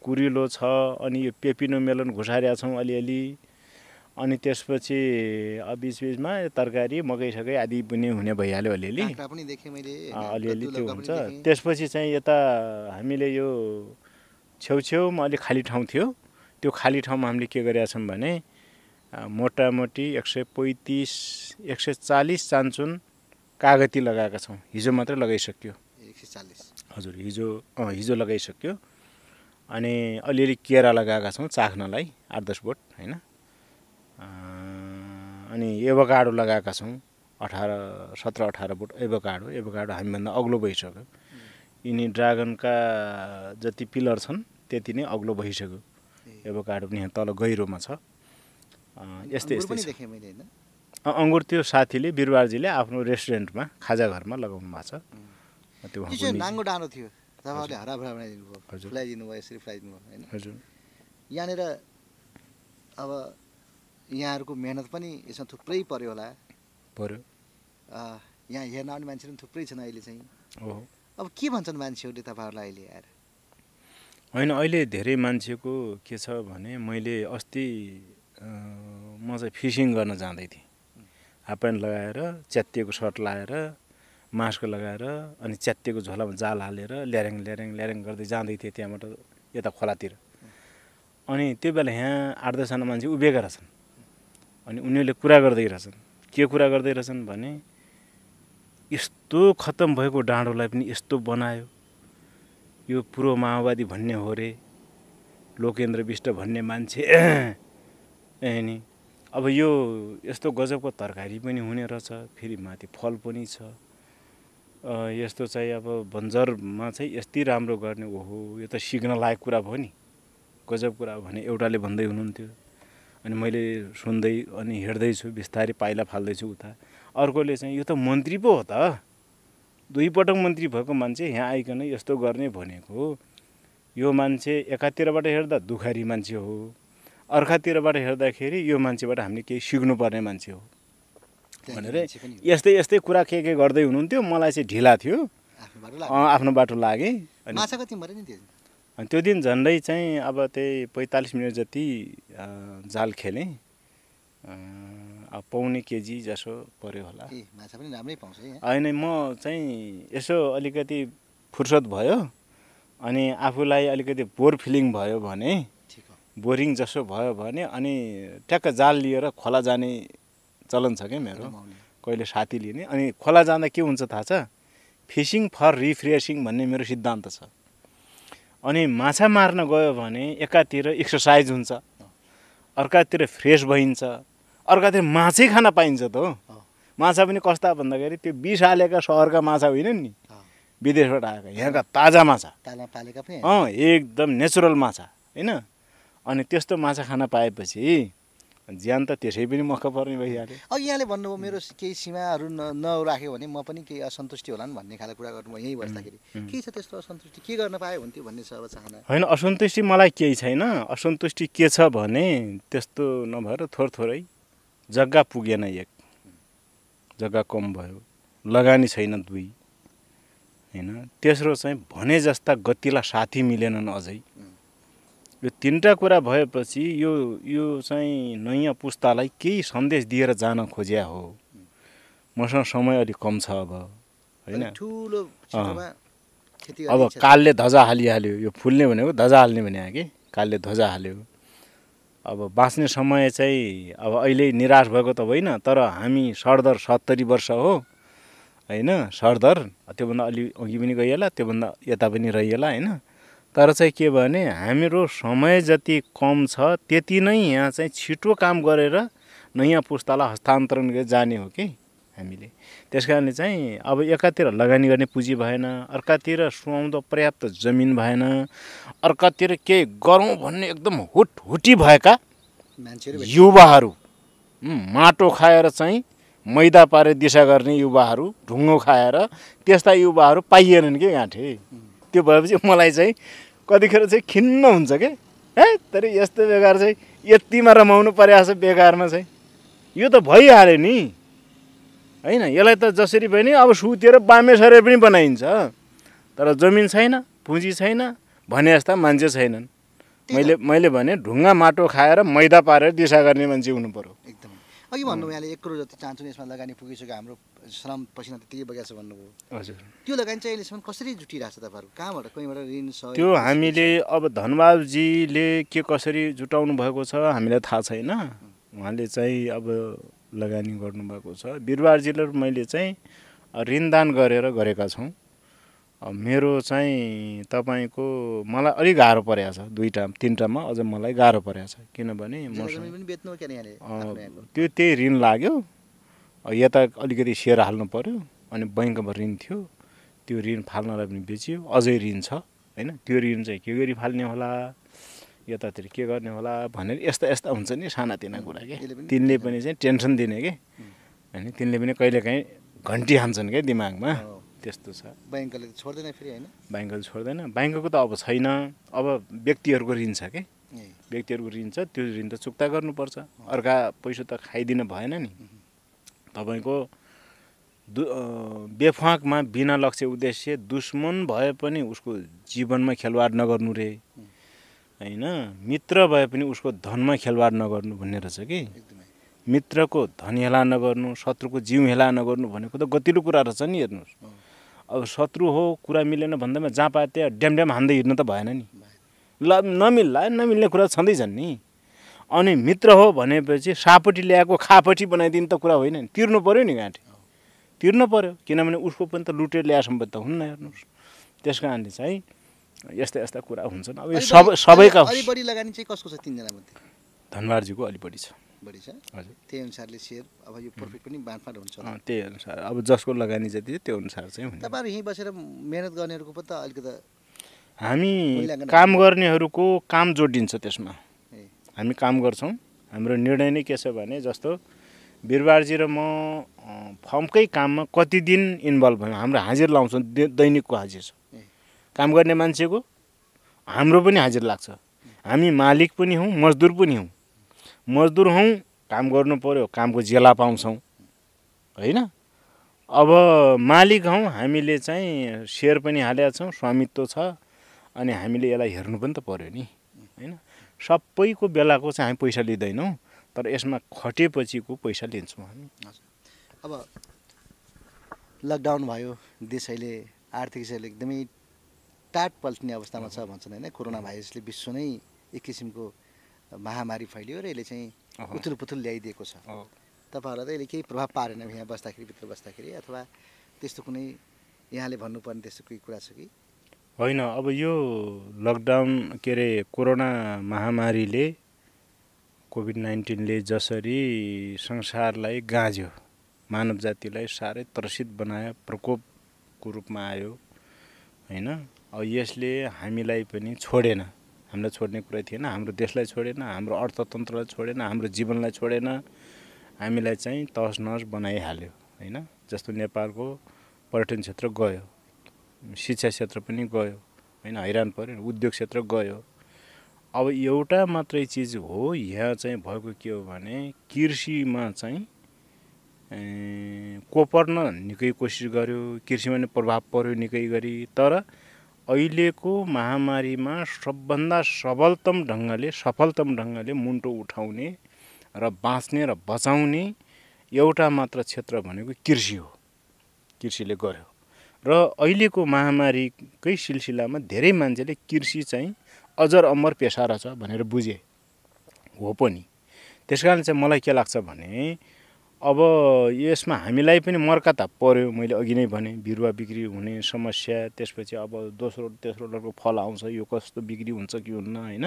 कुरिलो छ अनि यो पेपिनो मेलन घुसारेका छौँ अलिअलि। अनि त्यसपछि अब बिचबिचमा यो तरकारी मकै सकै आदि पनि हुने भइहाल्यो अलिअलि। अलिअलि त्यो हुन्छ। त्यसपछि चाहिँ यता हामीले यो छेउछेउमा अलिक खाली ठाउँ थियो। त्यो खाली ठाउँमा हामीले के गरेका छौँ भने मोटामोटी एक सय पैँतिस एक सय चालिस चान्चुन कागती लगाएका छौँ। हिजो मात्रै लगाइसक्यो। एक सय चालिस। हजुर हिजो अँ हिजो लगाइसक्यो। अनि अलिअलि केरा लगाएका छौँ चाख्नलाई आठ दस बोट होइन? अनि एभोकाडो लगाएका छौँ अठार सत्र अठार बोट एभोकाडो। एभोकाडो हामीभन्दा अग्लो भइसक्यो। यिनी ड्रागनका जति पिलर छन् त्यति नै अग्लो भइसक्यो। एभोकाडो पनि यहाँ तल गहिरोमा छ। यस्तै यस्तै अङ्गुर त्यो साथीले बिरुवाजीले आफ्नो रेस्टुरेन्टमा खाजा घरमा लगाउनु भएको छ। त्यो डाँडो थियो। तपाईँहरूले हराभरा बनाइदिनु भयो। फुलाइदिनु भयो यसरी फुलाइदिनु भयो होइन? हजुर। यहाँनिर अब यहाँहरूको मेहनत पनि यसमा थुप्रै पऱ्यो होला। पऱ्यो यहाँ हेर्न आउने मान्छेहरू पनि थुप्रै छन् अहिले चाहिँ। अब के भन्छन् मान्छेहरूले तपाईँहरूलाई अहिले आएर? होइन अहिले धेरै मान्छेको के छ भने मैले अस्ति म चाहिँ फिसिङ गर्न जाँदै थिएँ। हाफ प्यान्ट लगाएर च्यातिएको सर्ट लगाएर मास्क लगाएर अनि च्यातिएको झोलामा जाल हालेर ल्यारेङ ल्यारेङ ल्यारेङ गर्दै जाँदै थिएँ त्यहाँबाट यता खोलातिर। अनि त्यो बेला यहाँ आठ दसजना मान्छे उभिएका रहेछन्। अनि उनीहरूले कुरा गर्दै रहेछन्। के कुरा गर्दै रहेछन् भने यस्तो खत्तम भएको डाँडोलाई पनि यस्तो बनायो। यो पूर्व माओवादी भन्ने हो रे। लोकेन्द्र विष्ट भन्ने मान्छे। (clears throat) नि। अब यो यस्तो गजबको तरकारी पनि हुने रहेछ। फेरि माथि फल पनि छ। यस्तो चाहिँ अब बन्जरमा चाहिँ यति राम्रो गर्ने ओहो यो त सिक्न लायक कुरा भयो नि। गजब कुरा भने एउटाले भन्दै हुनुहुन्थ्यो। अनि मैले सुन्दै अनि हेर्दैछु बिस्तारै पाइला फाल्दैछु उता। अर्कोले चाहिँ यो त मन्त्री पो हो त। दुईपटक मन्त्री भएको मान्छे यहाँ आइकन यस्तो गर्ने भनेको यो मान्छे एकातिरबाट हेर्दा दुखारी मान्छे हो। अर्कातिरबाट हेर्दाखेरि यो मान्छेबाट हामीले केही सिक्नुपर्ने मान्छे हो। भनेर। यस्तै यस्तै कुरा के के गर्दै हुनुहुन्थ्यो मलाई चाहिँ ढिला थियो। आफ्नो बाटो लागेँ। अनि त्यो अनि त्यो दिन झन्डै चाहिँ अब त्यही पैँतालिस मिनट जति जाल खेलेँ। अब पाउने केजी जसो पऱ्यो होला। ए माछा पनि राम्रै पाउँछ होइन म चाहिँ यसो अलिकति फुर्सद भयो अनि आफूलाई अलिकति बोर फिलिङ भयो भने बोरिङ जसो भयो भने अनि ट्याक्क जाल लिएर खोला जाने चलन छ क्या मेरो। कहिले साथी लिने। अनि खोला जाँदा के हुन्छ थाहा छ? फिसिङ फर रिफ्रेसिङ भन्ने मेरो सिद्धान्त छ। अनि माछा मार्न गयो भने एकातिर एक्सर्साइज हुन्छ। अर्कातिर फ्रेस भइन्छ। अर्कातिर माछै खान पाइन्छ त हो। माछा पनि कस्ता भन्दाखेरि त्यो बिष हालेका सहरका माछा होइनन् नि। विदेशबाट आएका यहाँका ताजा माछा। पालेका पनि। अँ एकदम नेचुरल माछा होइन? अनि त्यस्तो माछा खान पाएपछि ज्यान त त्यसै पनि मक्क पर्ने भइहाल्यो। अघि यहाँले भन्नुभयो मेरो केही सीमाहरू न नराख्यो भने म पनि केही असन्तुष्टि होला नि भन्ने खाले कुरा गर्नुभयो यहीँ बस्दाखेरि। के छ त्यस्तो असन्तुष्टि? के गर्न पायो हुन्थ्यो भन्ने छ अब चाहना। होइन असन्तुष्टि मलाई केही छैन। असन्तुष्टि के छ भने त्यस्तो नभएर थोर थोरै जग्गा पुगेन एक। जग्गा कम भयो। लगानी छैन दुई। होइन? तेस्रो चाहिँ भने जस्ता गतिला साथी मिलेनन् अझै। यो तिनवटा कुरा भएपछि यो यो चाहिँ नयाँ पुस्तालाई केही सन्देश दिएर जान खोज्या हो। मसँग समय अलिक कम छ अब। होइन? अब कालले ध्वजा हालिहाल्यो। यो फुल्ने भनेको ध्वजा हाल्ने भने कि? कालले ध्वजा हाल्यो। अब बाँच्ने समय चाहिँ अब अहिले निराश भएको त होइन तर हामी सरदर सत्तरी वर्ष हो होइन? सरदर त्योभन्दा अलि अघि पनि गइएला त्योभन्दा यता पनि रहिएला होइन? तर चाहिँ के भने हाम्रो समय जति कम छ त्यति नै यहाँ चाहिँ छिटो काम गरेर नयाँ पुस्तालाई हस्तान्तरण जाने हो कि? हामीले। त्यस कारणले चाहिँ अब एकातिर लगानी गर्ने पुँजी भएन अर्कातिर सुहाउँदो पर्याप्त जमिन भएन अर्कातिर केही गरौँ भन्ने एकदम हुट हुटी भएका मान्छेहरू युवाहरू माटो खाएर चाहिँ मैदा पारेर दिशा गर्ने युवाहरू ढुङ्गो खाएर त्यस्ता युवाहरू पाइएनन् कि गाँठे? त्यो भएपछि मलाई चाहिँ कतिखेर चाहिँ खिन्न हुन्छ कि? है तर यस्तो बेकार चाहिँ यतिमा रमाउनु परेको छ बेकारमा चाहिँ। यो त भइहाल्यो नि। होइन यसलाई त जसरी भयो नि अब सुतेर बामे सरेर पनि बनाइन्छ। तर जमिन छैन पुँजी छैन भने जस्ता मान्छे छैनन्। मैले मैले भने ढुङ्गा माटो खाएर मैदा पारेर दिशा गर्ने मान्छे हुनु पर्यो। एकदमै। अघि भन्नुभयो यहाँले एक करोड जति चाहन्छौँ यसमा लगानी पुगिसक्यो हाम्रो श्रम पसिना त्यतिकै बगेको छ भन्नुभयो। हजुर। त्यो लगानी चाहिँ अहिलेसम्म कसरी जुटिरहेको छ तपाईँहरू? कहाँबाट कहीँबाट ऋण सहयोग त्यो हामीले अब धनबाबजीले के कसरी जुटाउनु भएको छ हामीलाई थाहा छैन। उहाँले चाहिँ अब लगानी गर्नुभएको छ। बिरुवाजीले र मैले चाहिँ ऋणदान गरेर गरेका छौँ। मेरो चाहिँ तपाईँको मलाई अलिक गाह्रो परेको छ। दुईवटा तिनवटामा अझ मलाई गाह्रो परेको छ। किनभने? त्यो त्यही ऋण लाग्यो। यता अलिकति सेयर हाल्नु पऱ्यो अनि बैङ्कमा ऋण थियो। त्यो ऋण फाल्नलाई पनि बेच्यो। अझै ऋण छ होइन? त्यो ऋण चाहिँ के गरी फाल्ने होला? यतातिर के गर्ने होला भनेर यस्ता यस्ता हुन्छ नि सानातिना कुरा के? तिनले पनि चाहिँ टेन्सन दिने कि? होइन तिनले पनि कहिलेकाहीँ घन्टी हान्छन् क्या दिमागमा। त्यस्तो छ। बैङ्कले त छोड्दैन फेरि होइन? ब्याङ्कले छोड्दैन। ब्याङ्कको त अब छैन। अब व्यक्तिहरूको ऋण छ कि? व्यक्तिहरूको ऋण छ। त्यो ऋण त चुक्ता गर्नुपर्छ। अर्का पैसा त खाइदिन भएन नि। तपाईँको दु बेफाकमा बिना लक्ष्य उद्देश्य दुश्मन भए पनि उसको जीवनमा खेलवाड नगर्नु रे। होइन? मित्र भए पनि उसको धनमा खेलवाड नगर्नु भन्ने रहेछ कि? मित्रको धन हेला नगर्नु शत्रुको जिउ हेला नगर्नु भनेको त गतिलो कुरा रहेछ नि हेर्नुहोस्। अब शत्रु हो कुरा मिलेन भन्दामा जहाँ पाए त्यहाँ ड्याम ड्याम हान्दै हिँड्नु त भएन नि। ल नमिल्ला नमिल्ने कुरा छँदैछन् नि। अनि मित्र हो भनेपछि सापट्टि ल्याएको खापट्टि बनाइदिनु त कुरा होइन नि। तिर्नु पऱ्यो नि गाँठी। तिर्नु पऱ्यो किनभने उसको पनि त लुटेर ल्याए सम्पत्ति त हुन्न हेर्नुहोस्। त्यस कारणले चाहिँ यस्ता यस्ता कुरा हुन्छन् अब यो सब सबैका अलि- बढी लगानी चाहिँ कसको छ तिनजना मध्ये? धनबारजीको अलि बढी छ। बढी छ? हजुर। त्यही अनुसारले सेयर अब यो प्रफिट पनि बाँडफाँड हुन्छ। त्यही अनुसार। अब जसको लगानी जति त्यो अनुसार चाहिँ तपाईँहरू यहीँ बसेर मेहनत गर्नेहरूको पनि त अलिकति हामी काम गर्नेहरूको काम जोडिन्छ त्यसमा। ए। हामी काम गर्छौँ। हाम्रो निर्णय नै के छ भने जस्तो बिरुवाजी र म फर्मकै काममा कति दिन इन्भल्भ भयौँ। हाम्रो हाजिर लाउँछौँ दैनिकको हाजिर। छ। काम गर्ने मान्छेको? हाम्रो पनि हाजिर लाग्छ। हामी मालिक पनि हौँ मजदुर पनि हौँ। मजदुर हौँ काम गर्नु पऱ्यो कामको जेला पाउँछौँ। होइन? अब मालिक हौँ हामीले चाहिँ सेयर पनि हालेका छौँ स्वामित्व छ अनि हामीले यसलाई हेर्नु पनि त पऱ्यो नि। होइन? सबैको बेलाको चाहिँ हामी पैसा लिँदैनौँ तर यसमा खटेपछिको पैसा लिन्छौँ हामी। अब लकडाउन भयो देश अहिले आर्थिक हिसाबले एकदमै टाट पल्टिने अवस्थामा छ भन्छन् होइन। कोरोना भाइरसले विश्व नै एक किसिमको महामारी फैलियो र यसले चाहिँ। उथुल पुथुल ल्याइदिएको छ। तपाईँहरूलाई त यसले केही प्रभाव पारेन यहाँ बस्दाखेरि भित्र बस्दाखेरि अथवा त्यस्तो कुनै यहाँले भन्नुपर्ने त्यस्तो केही कुरा छ कि? होइन अब यो लकडाउन के अरे कोरोना महामारीले कोभिड नाइन्टिनले जसरी संसारलाई गाँज्यो मानव जातिलाई साह्रै त्रसित बनायो प्रकोपको रूपमा आयो होइन? अब यसले हामीलाई पनि छोडेन। हामीलाई छोड्ने कुरा थिएन हाम्रो देशलाई छोडेन हाम्रो अर्थतन्त्रलाई छोडेन हाम्रो जीवनलाई छोडेन। हामीलाई चाहिँ तहस नहस बनाइहाल्यो होइन? जस्तो नेपालको पर्यटन क्षेत्र गयो शिक्षा क्षेत्र पनि गयो होइन? हैरान पऱ्यो उद्योग क्षेत्र गयो। अब एउटा मात्रै चिज हो यहाँ चाहिँ भएको के हो भने कृषिमा चाहिँ कोपर्न निकै कोसिस गर्यो कृषिमा नि प्रभाव पर्यो निकै गरी। तर अहिलेको महामारीमा सबभन्दा सबलतम ढङ्गले सफलतम ढङ्गले मुन्टो उठाउने र बाँच्ने र बचाउने एउटा मात्र क्षेत्र भनेको कृषि हो। कृषिले गर्यो। र अहिलेको महामारीकै सिलसिलामा धेरै मान्छेले कृषि चाहिँ अजर अमर पेसा रहेछ भनेर बुझे। हो पनि। त्यस कारण चाहिँ मलाई के लाग्छ भने अब यसमा हामीलाई पनि मर्का त पर्यो। मैले अघि नै भने बिरुवा बिक्री हुने समस्या त्यसपछि अब दोस्रो तेस्रो डरको फल आउँछ यो कस्तो बिक्री हुन्छ कि हुन्न होइन?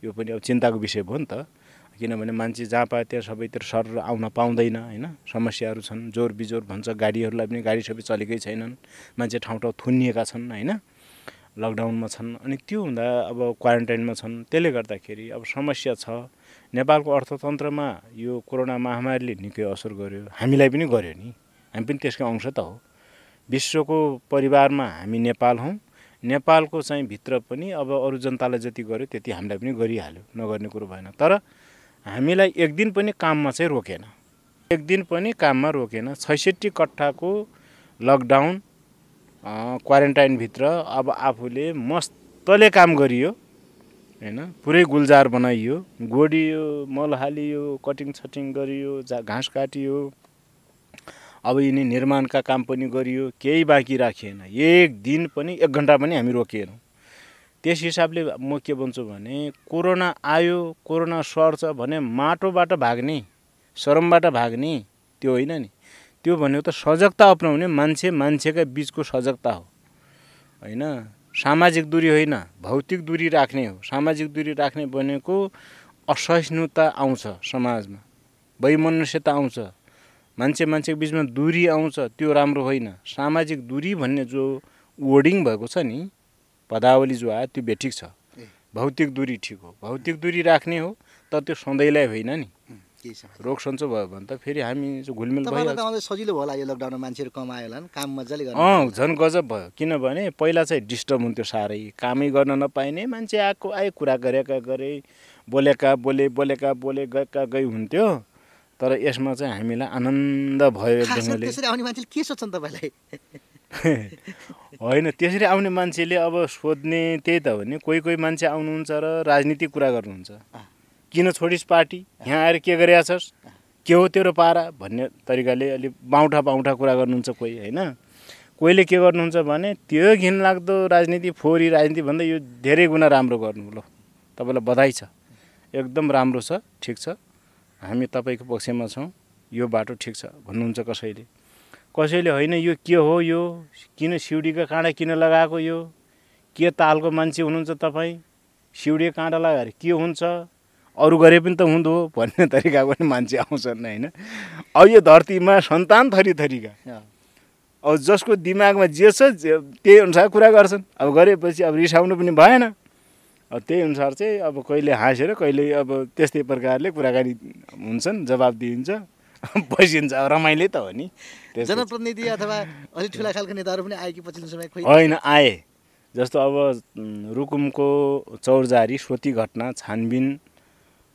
यो पनि अब चिन्ताको विषय भयो नि त। किनभने मान्छे जहाँ पायो त्यहाँ सबैतिर सर आउन पाउँदैन होइन? समस्याहरू छन् जोर बिजोर भन्छ गाडीहरूलाई पनि गाडी सबै चलेकै छैनन्। मान्छे ठाउँ ठाउँ थुनिएका छन् होइन? लकडाउनमा छन् अनि त्यो हुँदा अब क्वारेन्टाइनमा छन्। त्यसले गर्दाखेरि अब समस्या छ। नेपालको अर्थतन्त्रमा यो कोरोना महामारीले निकै असर गर्यो। हामीलाई पनि गर्यो नि। हामी पनि त्यसकै अंश त हो। विश्वको परिवारमा हामी नेपाल हौँ। नेपालको चाहिँ भित्र पनि अब अरू जनतालाई जति गर्यो त्यति हामीलाई पनि गरिहाल्यो। नगर्ने कुरो भएन। तर हामीलाई एक दिन पनि काममा चाहिँ रोकेन। एक दिन पनि काममा रोकेन। छैसठी कट्ठाको लकडाउन क्वारेन्टाइनभित्र अब आफूले मस्तले काम गरियो। होइन? पुरै गुल्जार बनाइयो। गोडियो मल हालियो कटिङ छटिङ गरियो घाँस काटियो। अब यिनी निर्माणका काम पनि गरियो केही बाँकी राखिएन एक दिन पनि एक घन्टा पनि हामी रोकिएनौँ त्यस हिसाबले म के भन्छु भने कोरोना आयो कोरोना सर्छ भने माटोबाट भाग्ने शरमबाट भाग्ने त्यो होइन नि। त्यो भनेको त सजगता अप्नाउने मान्छे मान्छेका बिचको सजगता हो। होइन? सामाजिक दूरी होइन भौतिक दूरी राख्ने हो। सामाजिक दूरी राख्ने भनेको असहिष्णुता आउँछ समाजमा वैमनुष्यता आउँछ। मान्छे मान्छेको बिचमा दूरी आउँछ त्यो राम्रो होइन। सामाजिक दूरी भन्ने जो वर्डिङ भएको छ नि पदावली जो आयो त्यो बेठिक छ। भौतिक दूरी ठिक हो। भौतिक दूरी राख्ने हो तर त्यो सधैँलाई होइन नि। रोग सन्चो भयो भने त फेरि हामी घुलमिल सजिलो होला यो लकडाउनमा मान्छेहरू कमायो होला काम मजाले अँ झन् गजब भयो। किनभने पहिला चाहिँ डिस्टर्ब हुन्थ्यो साह्रै। कामै गर्न नपाइने मान्छे आएको आए कुरा गरेका गरे बोलेका बोले बोलेका बोले गएका गई हुन्थ्यो। तर यसमा चाहिँ हामीलाई आनन्द भयो एक खासमा ढङ्गले त्यसरी आउने मान्छेले के सोध्छन् तपाईँलाई? (laughs) होइन त्यसरी आउने मान्छेले अब सोध्ने त्यही त हो नि। कोही कोही मान्छे आउनुहुन्छ र राजनीतिक कुरा गर्नुहुन्छ। किन छोडिस् पार्टी? यहाँ आएर के गरिरहेको छस् के हो तेरो पारा? भन्ने तरिकाले अलिक बाउठा बाउठा कुरा गर्नुहुन्छ कोही होइन? कोहीले के गर्नुहुन्छ भने त्यो घिनलाग्दो राजनीति फोहोरी राजनीतिभन्दा यो धेरै गुणा राम्रो गर्नु ल। तपाईँलाई बधाई छ। एकदम राम्रो छ ठिक छ। हामी तपाईँको पक्षमा छौँ। यो बाटो ठिक छ। भन्नुहुन्छ कसैले। कसैले होइन यो के हो यो? किन सिउडीको काँडा किन लगाएको यो? के तालको मान्छे हुनुहुन्छ तपाईँ? सिउडीको काँडा लगाएर के हुन्छ? अरू गरे पनि त हुँदो भन्ने तरिकाको पनि मान्छे आउँछन् होइन? अब यो धरतीमा सन्तान थरी थरीका। अब जसको दिमागमा जे छ त्यही अनुसार कुरा गर्छन्। अब गरेपछि अब रिसाउनु पनि भएन। अब त्यही अनुसार चाहिँ अब कहिले हाँसेर कहिले अब त्यस्तै प्रकारले कुराकानी हुन्छन् जवाब दिइन्छ (laughs) बसिन्छ। अब रमाइलो त हो नि। जनप्रतिनिधि अथवा अलिक ठुला खालको नेताहरू पनि आए कि पछिल्लो समय होइन आए। जस्तो अब रुकुमको चौरजारी स्वती घटना छानबिन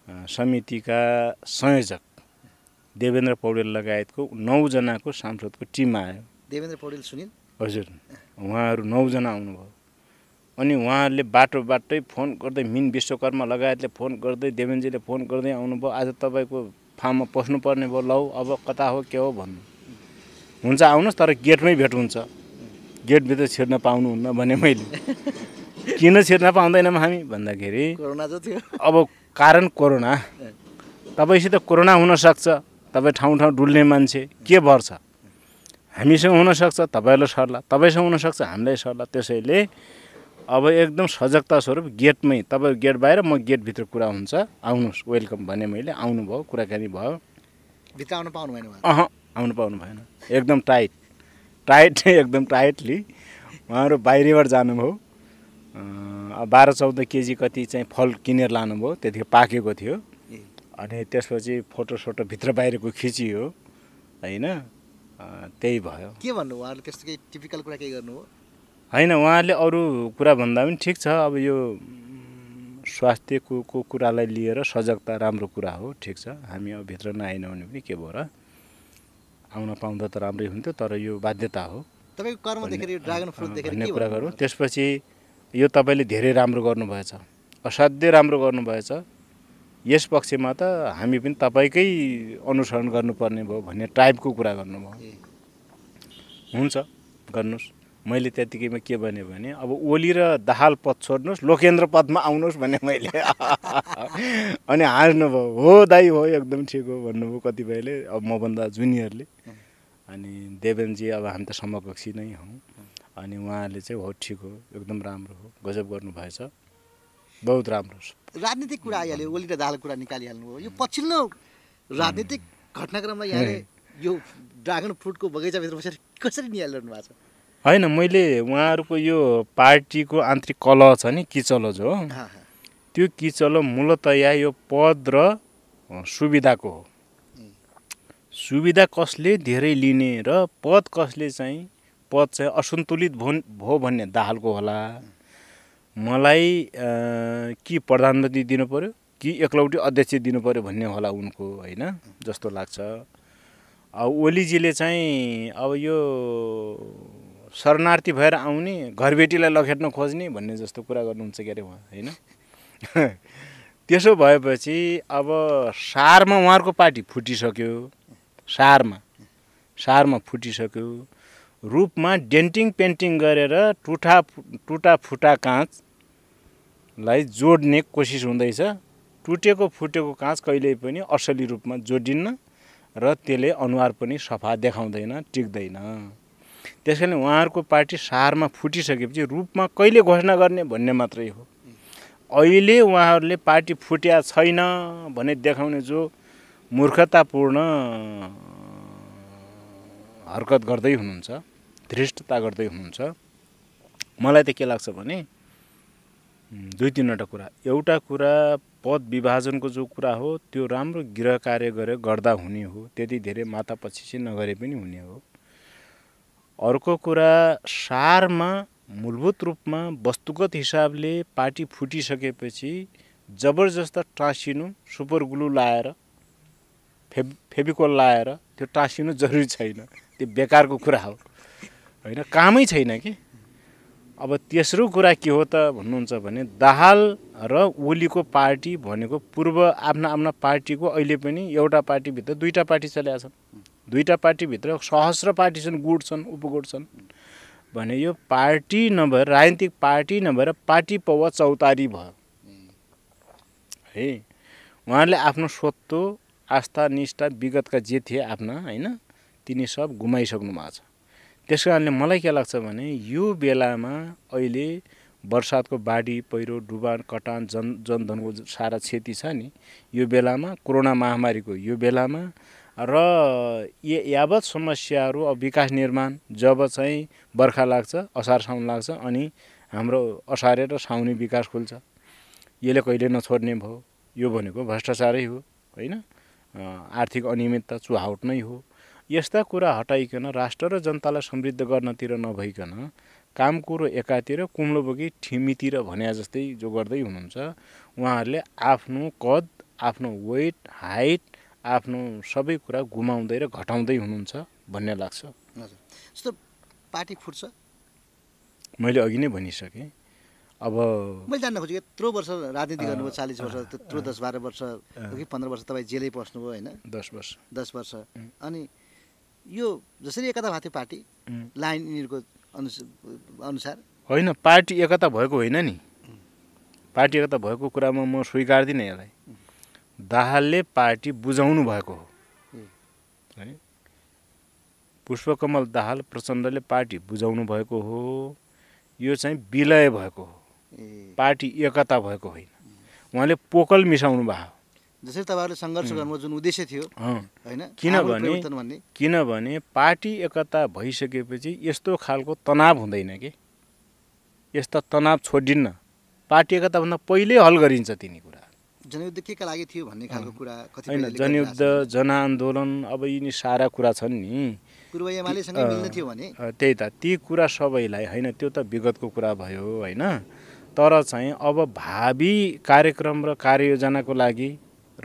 समितिका संयोजक देवेन्द्र पौडेल लगायतको नौजनाको सांसदको टिम आयो। देवेन्द्र पौडेल सुनिल? हजुर उहाँहरू नौजना आउनुभयो। अनि उहाँहरूले बाटो बाटै फोन गर्दै मिन विश्वकर्मा लगायतले फोन गर्दै देवेन्द्रजीले फोन गर्दै आउनुभयो। आज तपाईँको फार्ममा पस्नुपर्ने भयो लौ अब कता हो के हो भन्नु। हुन्छ आउनुहोस् तर गेटमै भेट हुन्छ गेटभित्र छिर्न पाउनुहुन्न भने मैले। (laughs) किन छिर्न पाउँदैनौँ हामी भन्दाखेरि अब कारण कोरोना। तपाईँसित कोरोना हुनसक्छ तपाईँ ठाउँ ठाउँ डुल्ने मान्छे के भर्छ? हामीसँग हुनसक्छ तपाईँहरूलाई सर्ला। तपाईँसँग हुनसक्छ हामीलाई सर्ला। त्यसैले अब एकदम सजगता स्वरूप गेटमै तपाईँ गेट बाहिर म गेटभित्र कुरा हुन्छ। आउनुहोस् वेलकम भने मैले आउनुभयो कुराकानी भयो। भित्र आउनु पाउनु भएन अह आउनु पाउनु भएन। एकदम टाइट। टाइट (laughs) एकदम टाइटली। उहाँहरू बाहिरबाट जानुभयो। बाह्र चौध केजी कति चाहिँ फल किनेर लानुभयो त्यतिखेर पाकेको थियो। अनि त्यसपछि फोटो सोटो भित्र बाहिरको खिचियो होइन? त्यही भयो। के भन्नु उहाँहरूले त्यस्तो केही टिपिकल कुरा केही गर्नु हो? होइन उहाँहरूले अरू कुरा भन्दा पनि ठिक छ। अब यो स्वास्थ्यको को कुरालाई लिएर सजगता राम्रो कुरा हो ठिक छ। हामी अब भित्र नआएनौँ भने पनि के भयो र? आउन पाउँदा त राम्रै हुन्थ्यो तर यो बाध्यता हो। तपाईँको कर्म देखेर यो ड्रागन फ्रुट देखेर कुरा गरौँ। त्यसपछि यो तपाईँले धेरै राम्रो गर्नुभएछ। असाध्यै राम्रो गर्नुभएछ। यस पक्षमा त हामी पनि तपाईँकै अनुसरण गर्नुपर्ने भयो भन्ने टाइपको कुरा गर्नुभयो। हुन्छ गर्नुहोस्। मैले त्यतिकैमा के भने भने अब ओली र दाहाल पद छोड्नुहोस् लोकेन्द्र पदमा आउनुहोस् भने मैले। (laughs) अनि हाँस्नुभयो हो दाइ हो एकदम ठिक हो भन्नुभयो कतिपयले अब मभन्दा जुनियरले। अनि देवेनजी अब हामी त समकक्षी नै हौँ। अनि उहाँले चाहिँ हो ठिक हो एकदम राम्रो हो गजब गर्नुभएछ। बहुत राम्रो छ। राजनीतिक कुरा आइहाल्यो ओली र दाहाल कुरा निकालिहाल्नु भयो यो पछिल्लो राजनीतिक घटनाक्रममा यहाँले यो ड्रागन फ्रुटको बगैँचाभित्र बसेर कसरी निहालिरहनु भएको छ? होइन मैले उहाँहरूको यो पार्टीको आन्तरिक कलह छ नि किचलो जो। हाँ, हाँ। त्यो किचलो मूलतया यो पद र सुविधाको हो। सुविधा कसले धेरै लिने र पद कसले चाहिँ पद चाहिँ असन्तुलित भो भो भन्ने दाहालको होला। मलाई कि प्रधानमन्त्री दिनु पऱ्यो कि एकलौटी अध्यक्ष दिनु पऱ्यो भन्ने होला उनको होइन? जस्तो लाग्छ। अब ओलीजीले चाहिँ अब यो शरणार्थी भएर आउने घरबेटीलाई लखेट्न खोज्ने भन्ने जस्तो कुरा गर्नुहुन्छ के अरे उहाँ होइन? (laughs) त्यसो भएपछि अब सारमा उहाँहरूको पार्टी फुटिसक्यो। सारमा। सारमा फुटिसक्यो। रूपमा डेन्टिङ पेन्टिङ गरेर टुटा टुटा फुटा काँचलाई जोड्ने कोसिस हुँदैछ। टुटेको फुटेको काँच कहिल्यै पनि असली रूपमा जोडिन्न र त्यसले अनुहार पनि सफा देखाउँदैन टिक्दैन। त्यस कारण उहाँहरूको पार्टी सारमा फुटिसकेपछि रूपमा कहिले घोषणा गर्ने भन्ने मात्रै हो। अहिले उहाँहरूले पार्टी फुट्या छैन भने देखाउने जो मूर्खतापूर्ण हरकत गर्दै हुनुहुन्छ धृष्टता गर्दै हुनुहुन्छ। मलाई त के लाग्छ भने दुई तिनवटा कुरा। एउटा कुरा पद विभाजनको जो कुरा हो त्यो राम्रो गृह कार्य गरेर गर्दा हुने हो। त्यति धेरै मातापछि चाहिँ नगरे पनि हुने हो। अर्को कुरा सारमा मूलभूत रूपमा वस्तुगत हिसाबले पार्टी फुटिसकेपछि जबरजस्त टाँसिनु सुपर ग्लु लाएर फेब फेबिकोल लाएर त्यो टाँसिनु जरुरी छैन। त्यो बेकारको कुरा हो। होइन कामै छैन कि? अब तेस्रो कुरा के हो त भन्नुहुन्छ भने दाहाल र ओलीको पार्टी भनेको पूर्व आफ्ना आफ्ना पार्टीको अहिले पनि एउटा पार्टीभित्र दुईवटा पार्टी चलेका छन्। दुईवटा पार्टीभित्र सहस्र पार्टी छन् गुट छन् उपगुट छन्। भने यो पार्टी नभएर राजनीतिक पार्टी नभएर पार्टी पौवा चौतारी भयो। है उहाँहरूले आफ्नो स्वत्व आस्था निष्ठा विगतका जे थिए आफ्ना होइन तिनी सब गुमाइसक्नु भएको छ। त्यस कारणले मलाई के लाग्छ भने यो बेलामा अहिले वर्षातको बाढी पहिरो डुबान कटान जन जनधनको सारा क्षति छ नि यो बेलामा कोरोना महामारीको यो बेलामा र यावत समस्याहरू अब विकास निर्माण जब चाहिँ बर्खा लाग्छ असार साउन लाग्छ अनि हाम्रो असारे र साउने विकास खुल्छ। यसले कहिले नछोड्ने भयो? यो भनेको भ्रष्टाचारै हो होइन? आर्थिक अनियमितता चुहावट नै हो। यस्ता कुरा हटाइकन राष्ट्र र जनतालाई समृद्ध गर्नतिर नभइकन काम कुरो एकातिर कुम्लो बोकी ठिमीतिर भने जस्तै जो गर्दै हुनुहुन्छ उहाँहरूले आफ्नो कद आफ्नो वेट हाइट आफ्नो सबै कुरा गुमाउँदै र घटाउँदै हुनुहुन्छ भन्ने लाग्छ। हजुर। जस्तो पार्टी फुट्छ? मैले अघि नै भनिसकेँ। अब मैले जान्न खोजेको यत्रो वर्ष राजनीति गर्नुभयो चालिस वर्ष त्यत्रो दस बाह्र वर्ष कि पन्ध्र वर्ष तपाईँ जेलै पस्नुभयो होइन? दस वर्ष। दस वर्ष। अनि यो जसरी एकता भएको थियो पार्टी लाइन यिनीहरूको अनुस अनुसार। होइन पार्टी एकता भएको होइन नि। पार्टी एकता भएको कुरामा म स्वीकार्दिनँ यसलाई। दाहालले पार्टी बुझाउनु भएको हो। है? पुष्पकमल दाहाल प्रचण्डले पार्टी बुझाउनु भएको हो। यो चाहिँ विलय भएको हो। पार्टी एकता भएको होइन। उहाँले पोकल मिसाउनु भएको। जसरी तपाईँहरूले सङ्घर्ष गर्नुभयो जुन उद्देश्य थियो होइन? किनभने- किनभने पार्टी एकता भइसकेपछि यस्तो खालको तनाव हुँदैन कि? यस्ता तनाव छोडिन्न। पार्टी एकताभन्दा पहिल्यै हल गरिन्छ तिनी कुरा। जनयुद्ध के का लागि थियो भन्ने खालको कुरा होइन जनयुद्ध जनआन्दोलन अब यिनी सारा कुरा छन् नि। थियो भने। त्यही त। ती कुरा सबैलाई होइन त्यो त विगतको कुरा भयो होइन। तर चाहिँ अब भावी कार्यक्रम र कार्ययोजनाको लागि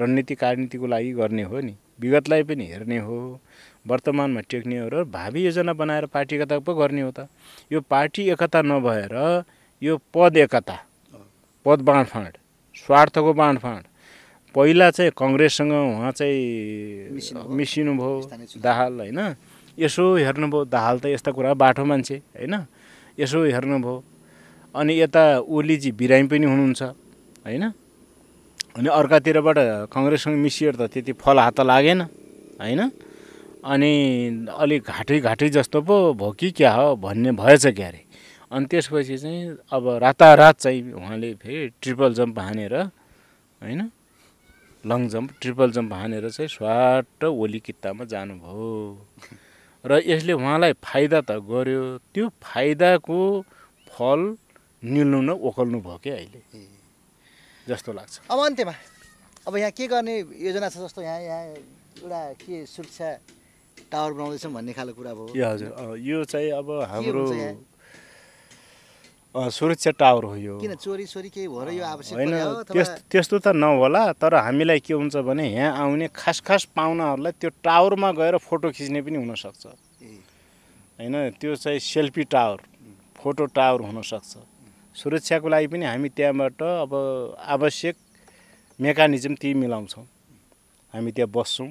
रणनीति कार्यनीतिको लागि गर्ने हो नि। विगतलाई पनि हेर्ने हो। वर्तमानमा टेक्ने हो र भावी योजना बनाएर पार्टी एकता पो गर्ने हो त। यो पार्टी एकता नभएर यो पद एकता पद बाँडफाँड स्वार्थको बाँडफाँड पहिला चाहिँ कङ्ग्रेससँग उहाँ चाहिँ मिसिनुभयो। मिसिनु भयो स्थानीय चुनाव। दाहाल होइन। यसो हेर्नुभयो दाहाल त यस्ता कुरा बाठो मान्छे होइन। यसो हेर्नुभयो अनि यता ओलीजी बिरामी पनि हुनुहुन्छ होइन? अनि अर्कातिरबाट कङ्ग्रेससँग मिसिएर त त्यति फल हात लागेन होइन? अनि अलिक घाटै घाटै जस्तो पो भयो कि क्या हो भन्ने भएछ क्या अरे अनि त्यसपछि चाहिँ अब रातारात चाहिँ उहाँले फेरि ट्रिपल जम्प हानेर होइन? लङ जम्प ट्रिपल जम्प हानेर चाहिँ स्वाट ओली कित्तामा जानुभयो। र यसले उहाँलाई फाइदा त गर्यो त्यो फाइदाको फल निल्नु न ओकल्नु भयो क्या अहिले। जस्तो लाग्छ। अब अन्त्यमा अब यहाँ के गर्ने योजना छ जस्तो यहाँ यहाँ एउटा के सुरक्षा टावर बनाउँदैछौँ भन्ने खालको कुरा भयो। ए हजुर। यो चाहिँ अब हाम्रो सुरक्षा टावर हो यो। किन चोरी सोरी केही भएर यो आवश्यक होइन त्यस्तो त नहोला तर हामीलाई के हुन्छ भने यहाँ आउने खास खास पाहुनाहरूलाई त्यो टावरमा गएर फोटो खिच्ने पनि हुनसक्छ। होइन त्यो चाहिँ सेल्फी टावर फोटो टावर हुनसक्छ। सुरक्षाको लागि पनि हामी त्यहाँबाट अब आवश्यक मेकानिजम ती मिलाउँछौँ। हामी त्यहाँ बस्छौँ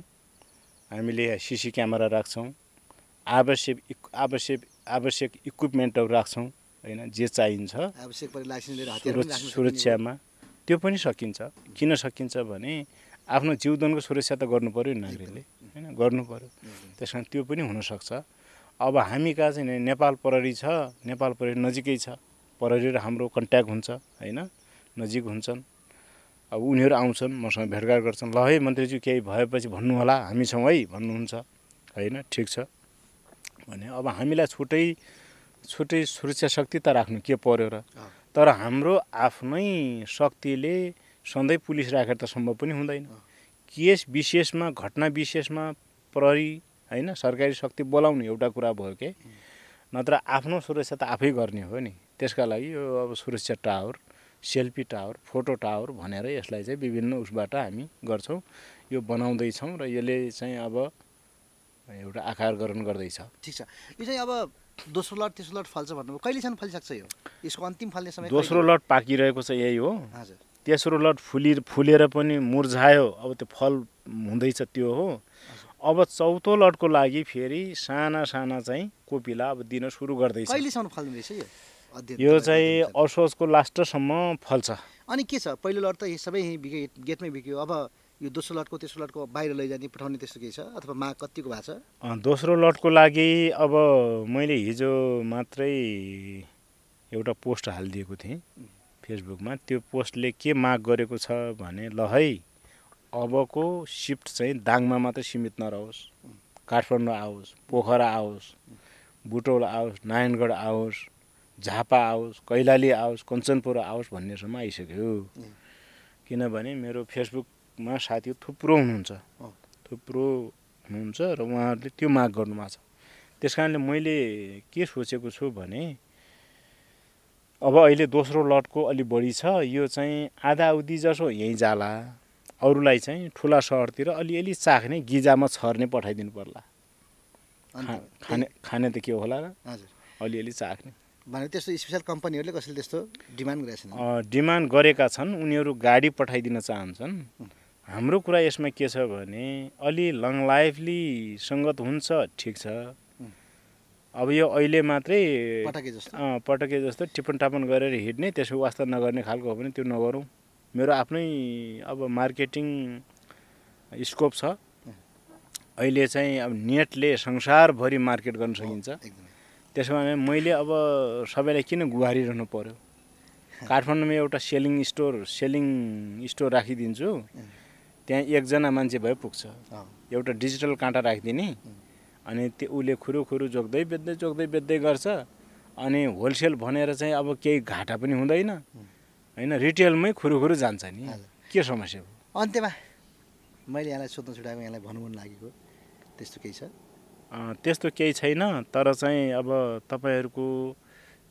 हामीले सिसी क्यामेरा राख्छौँ आवश्यक आवश्यक आवश्यक इक्विपमेन्टहरू राख्छौँ होइन जे चाहिन्छ। सुरक्षामा। त्यो पनि सकिन्छ। किन सकिन्छ भने आफ्नो जीवदनको सुरक्षा त गर्नु पऱ्यो नागरिकले होइन गर्नु पऱ्यो त्यस कारण त्यो पनि हुनसक्छ। अब हामी कहाँ चाहिँ नेपाल प्रहरी छ नेपाल प्रहरी नजिकै छ। प्रहरी र हाम्रो कन्ट्याक्ट हुन्छ होइन? नजिक हुन्छन्। अब उनीहरू आउँछन् मसँग भेटघाट गर्छन्। ल है मन्त्रीज्यू केही भएपछि भन्नु होला हामी छौँ है भन्नुहुन्छ होइन? ठिक छ। भने अब हामीलाई छुट्टै छुट्टै सुरक्षा शक्ति त राख्नु के पर्यो र। तर हाम्रो आफ्नै शक्तिले सधैँ पुलिस राखेर त सम्भव पनि हुँदैन। केस विशेषमा घटना विशेषमा प्रहरी होइन? सरकारी शक्ति बोलाउनु एउटा कुरा भयो के? नत्र आफ्नो सुरक्षा त आफै गर्ने हो नि। त्यसका लागि यो अब सुरक्षा tower selfie tower photo tower भनेर यसलाई चाहिँ विभिन्न उसबाट हामी गर्छौँ। यो बनाउँदैछौँ र यसले चाहिँ अब एउटा आकार ग्रहण गर्दैछ। ठिक छ। यो चाहिँ अब दोस्रो लट तेस्रो लट फल्छ भन्नुभयो। कहिलेसम्म फलिसक्छ यो? यसको अन्तिम फल्ने समय दोस्रो? लट पाकिरहेको छ यही हो। हजुर। तेस्रो लट फुली फुलेर पनि मुर्झायो। अब त्यो फल हुँदैछ त्यो हो। अब चौथो लटको लागि फेरि साना साना चाहिँ कोपिला अब दिन सुरु गर्दैछ। कहिलेसम्म फल्ने रहेछ यो चाहिँ असोजको लास्टसम्म फल्छ। अनि के छ? पहिलो लट त यी सबै गेटमै बिक्यो अब यो दोस्रो लटको तेस्रो लटको बाहिर लैजाने पठाउने त्यस्तो केही छ? अथवा माग कतिको भएको छ? दोस्रो लटको लागि अब मैले हिजो मात्रै एउटा पोस्ट हालिदिएको थिएँ फेसबुकमा। त्यो पोस्टले के माग गरेको छ भने ल है अबको सिफ्ट चाहिँ दाङमा मात्रै सीमित नरहोस्। काठमाडौँ आओस् पोखरा आओस् बुटौल आओस् नारायणगढ आओस् झापा आओस् कैलाली आओस् कञ्चनपुर आओस् भन्नेसम्म आइसक्यो। किनभने मेरो फेसबुकमा साथीहरू थुप्रो हुनुहुन्छ। थुप्रो हुनुहुन्छ र उहाँहरूले त्यो माग गर्नुभएको छ। त्यस कारणले मैले के सोचेको छु भने अब अहिले दोस्रो लटको अलि बढी छ। यो चाहिँ आधा अवधि जसो यहीँ जाला। अरूलाई चाहिँ ठुला सहरतिर अलिअलि चाख्ने गिजामा छर्ने पठाइदिनु पर्ला। खाने खाने त के होला र? हजुर। अलिअलि चाख्ने। भने त्यस्तो स्पेसल कम्पनीहरूले कसैले त्यस्तो डिमान्ड गरेका छैनन्? अँ, डिमान्ड गरेका छन् उनीहरू गाडी पठाइदिन चाहन्छन्। हाम्रो कुरा यसमा के छ भने अलि लङ लाइफली सङ्गत हुन्छ ठिक छ। अब यो अहिले मात्रै पटाके जस्तो। पटके जस्तो टिपन टापन गरेर हिँड्ने त्यसको वास्ता नगर्ने खालको हो भने त्यो नगरौँ। मेरो आफ्नै अब मार्केटिङ स्कोप छ। अहिले चाहिँ अब नेटले संसारभरि मार्केट गर्न सकिन्छ। त्यसो भने मैले अब सबैलाई किन गुहारिरहनु पर्यो? (laughs) काठमाडौँमा एउटा सेलिङ स्टोर सेलिङ स्टोर राखिदिन्छु। त्यहाँ एकजना मान्छे भए पुग्छ। एउटा डिजिटल काँटा राखिदिने। अनि त्यो उसले खुरु खुरु जोग्दै बेच्दै जोग्दै बेच्दै गर्छ। अनि होलसेल भनेर चाहिँ अब केही घाटा पनि हुँदैन। होइन रिटेलमै खुरु खुरु जान्छ नि। के समस्या हो अन्त्यमा मैले यहाँलाई सोध्न छुट्याएको यहाँलाई भन्नु मन लागेको त्यस्तो केही छ? त्यस्तो केही छैन तर चाहिँ अब तपाईँहरूको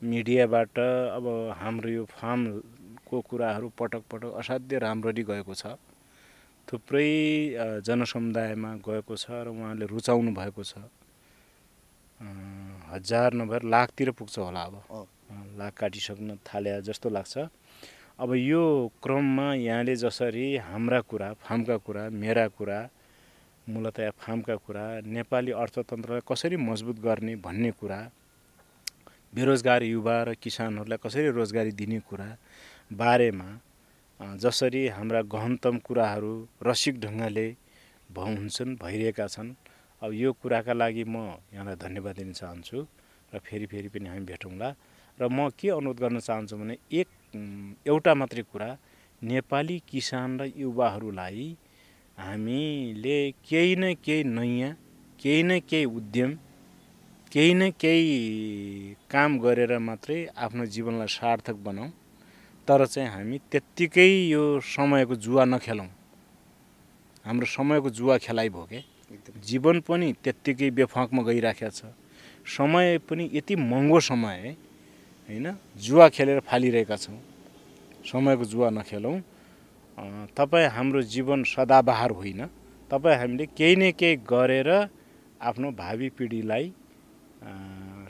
मिडियाबाट अब हाम्रो यो फार्मको कुराहरू पटक पटक असाध्य राम्ररी गएको छ। थुप्रै जनसमुदायमा गएको छ र उहाँले रुचाउनु भएको छ। हजार नभएर लाखतिर पुग्छ होला अब। लाख काटिसक्न थाले जस्तो लाग्छ। अब यो क्रममा यहाँले जसरी हाम्रा कुरा फार्मका कुरा मेरा कुरा मूलतया फार्मका कुरा नेपाली अर्थतन्त्रलाई कसरी मजबुत गर्ने भन्ने कुरा बेरोजगार युवा र किसानहरूलाई कसरी रोजगारी दिने कुरा बारेमा जसरी हाम्रा गहनतम कुराहरू रसिक ढङ्गले हुन्छन् भइरहेका छन् अब यो कुराका लागि म यहाँलाई धन्यवाद दिन चाहन्छु र फेरि फेरि पनि हामी भेटौँला। र म के अनुरोध गर्न चाहन्छु भने एक एउटा मात्रै कुरा नेपाली किसान र युवाहरूलाई हामीले केही न केही नयाँ केही न केही उद्यम केही न केही काम गरेर मात्रै आफ्नो जीवनलाई सार्थक बनाऊँ तर चाहिँ हामी त्यत्तिकै यो समयको जुवा नखेलौँ। हाम्रो समयको जुवा खेलाइ भयो के? एकदम। जीवन पनि त्यत्तिकै बेफाकमा गइराखेको छ। समय पनि यति महँगो समय है। होइन? जुवा खेलेर फालिरहेका छौँ। समयको जुवा नखेलौँ। तपाईँ हाम्रो जीवन सदाबहार होइन। तपाईँ हामीले केही न केही गरेर आफ्नो भावी पिँढीलाई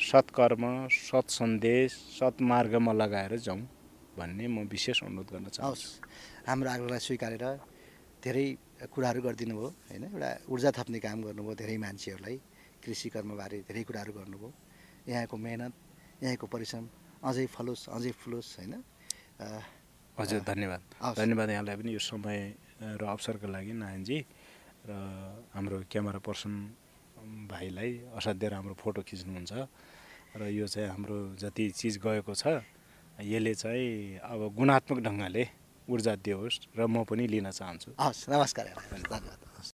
सत्कर्म सत् सन्देश सत्मार्गमा लगाएर जाउँ भन्ने म विशेष अनुरोध गर्न चाहन्छु। हाम्रो आग्रहलाई स्वीकारेर धेरै कुराहरू गरिदिनु भयो होइन? एउटा ऊर्जा थप्ने काम गर्नुभयो धेरै मान्छेहरूलाई कृषि कर्मबारे धेरै कुराहरू गर्नुभयो। यहाँको मेहनत यहाँको परिश्रम अझै फलोस् अझै फुलोस् होइन? हजुर धन्यवाद। हवस्। धन्यवाद यहाँलाई पनि यो समय र अवसरको लागि नारायणजी। र हाम्रो क्यामेरा पर्सन भाइलाई असाध्यै राम्रो फोटो खिच्नुहुन्छ। र यो चाहिँ हाम्रो जति चिज गएको छ यसले चाहिँ अब गुणात्मक ढङ्गले ऊर्जा दियोस् र म पनि लिन चाहन्छु। हवस् नमस्कार धन्यवाद।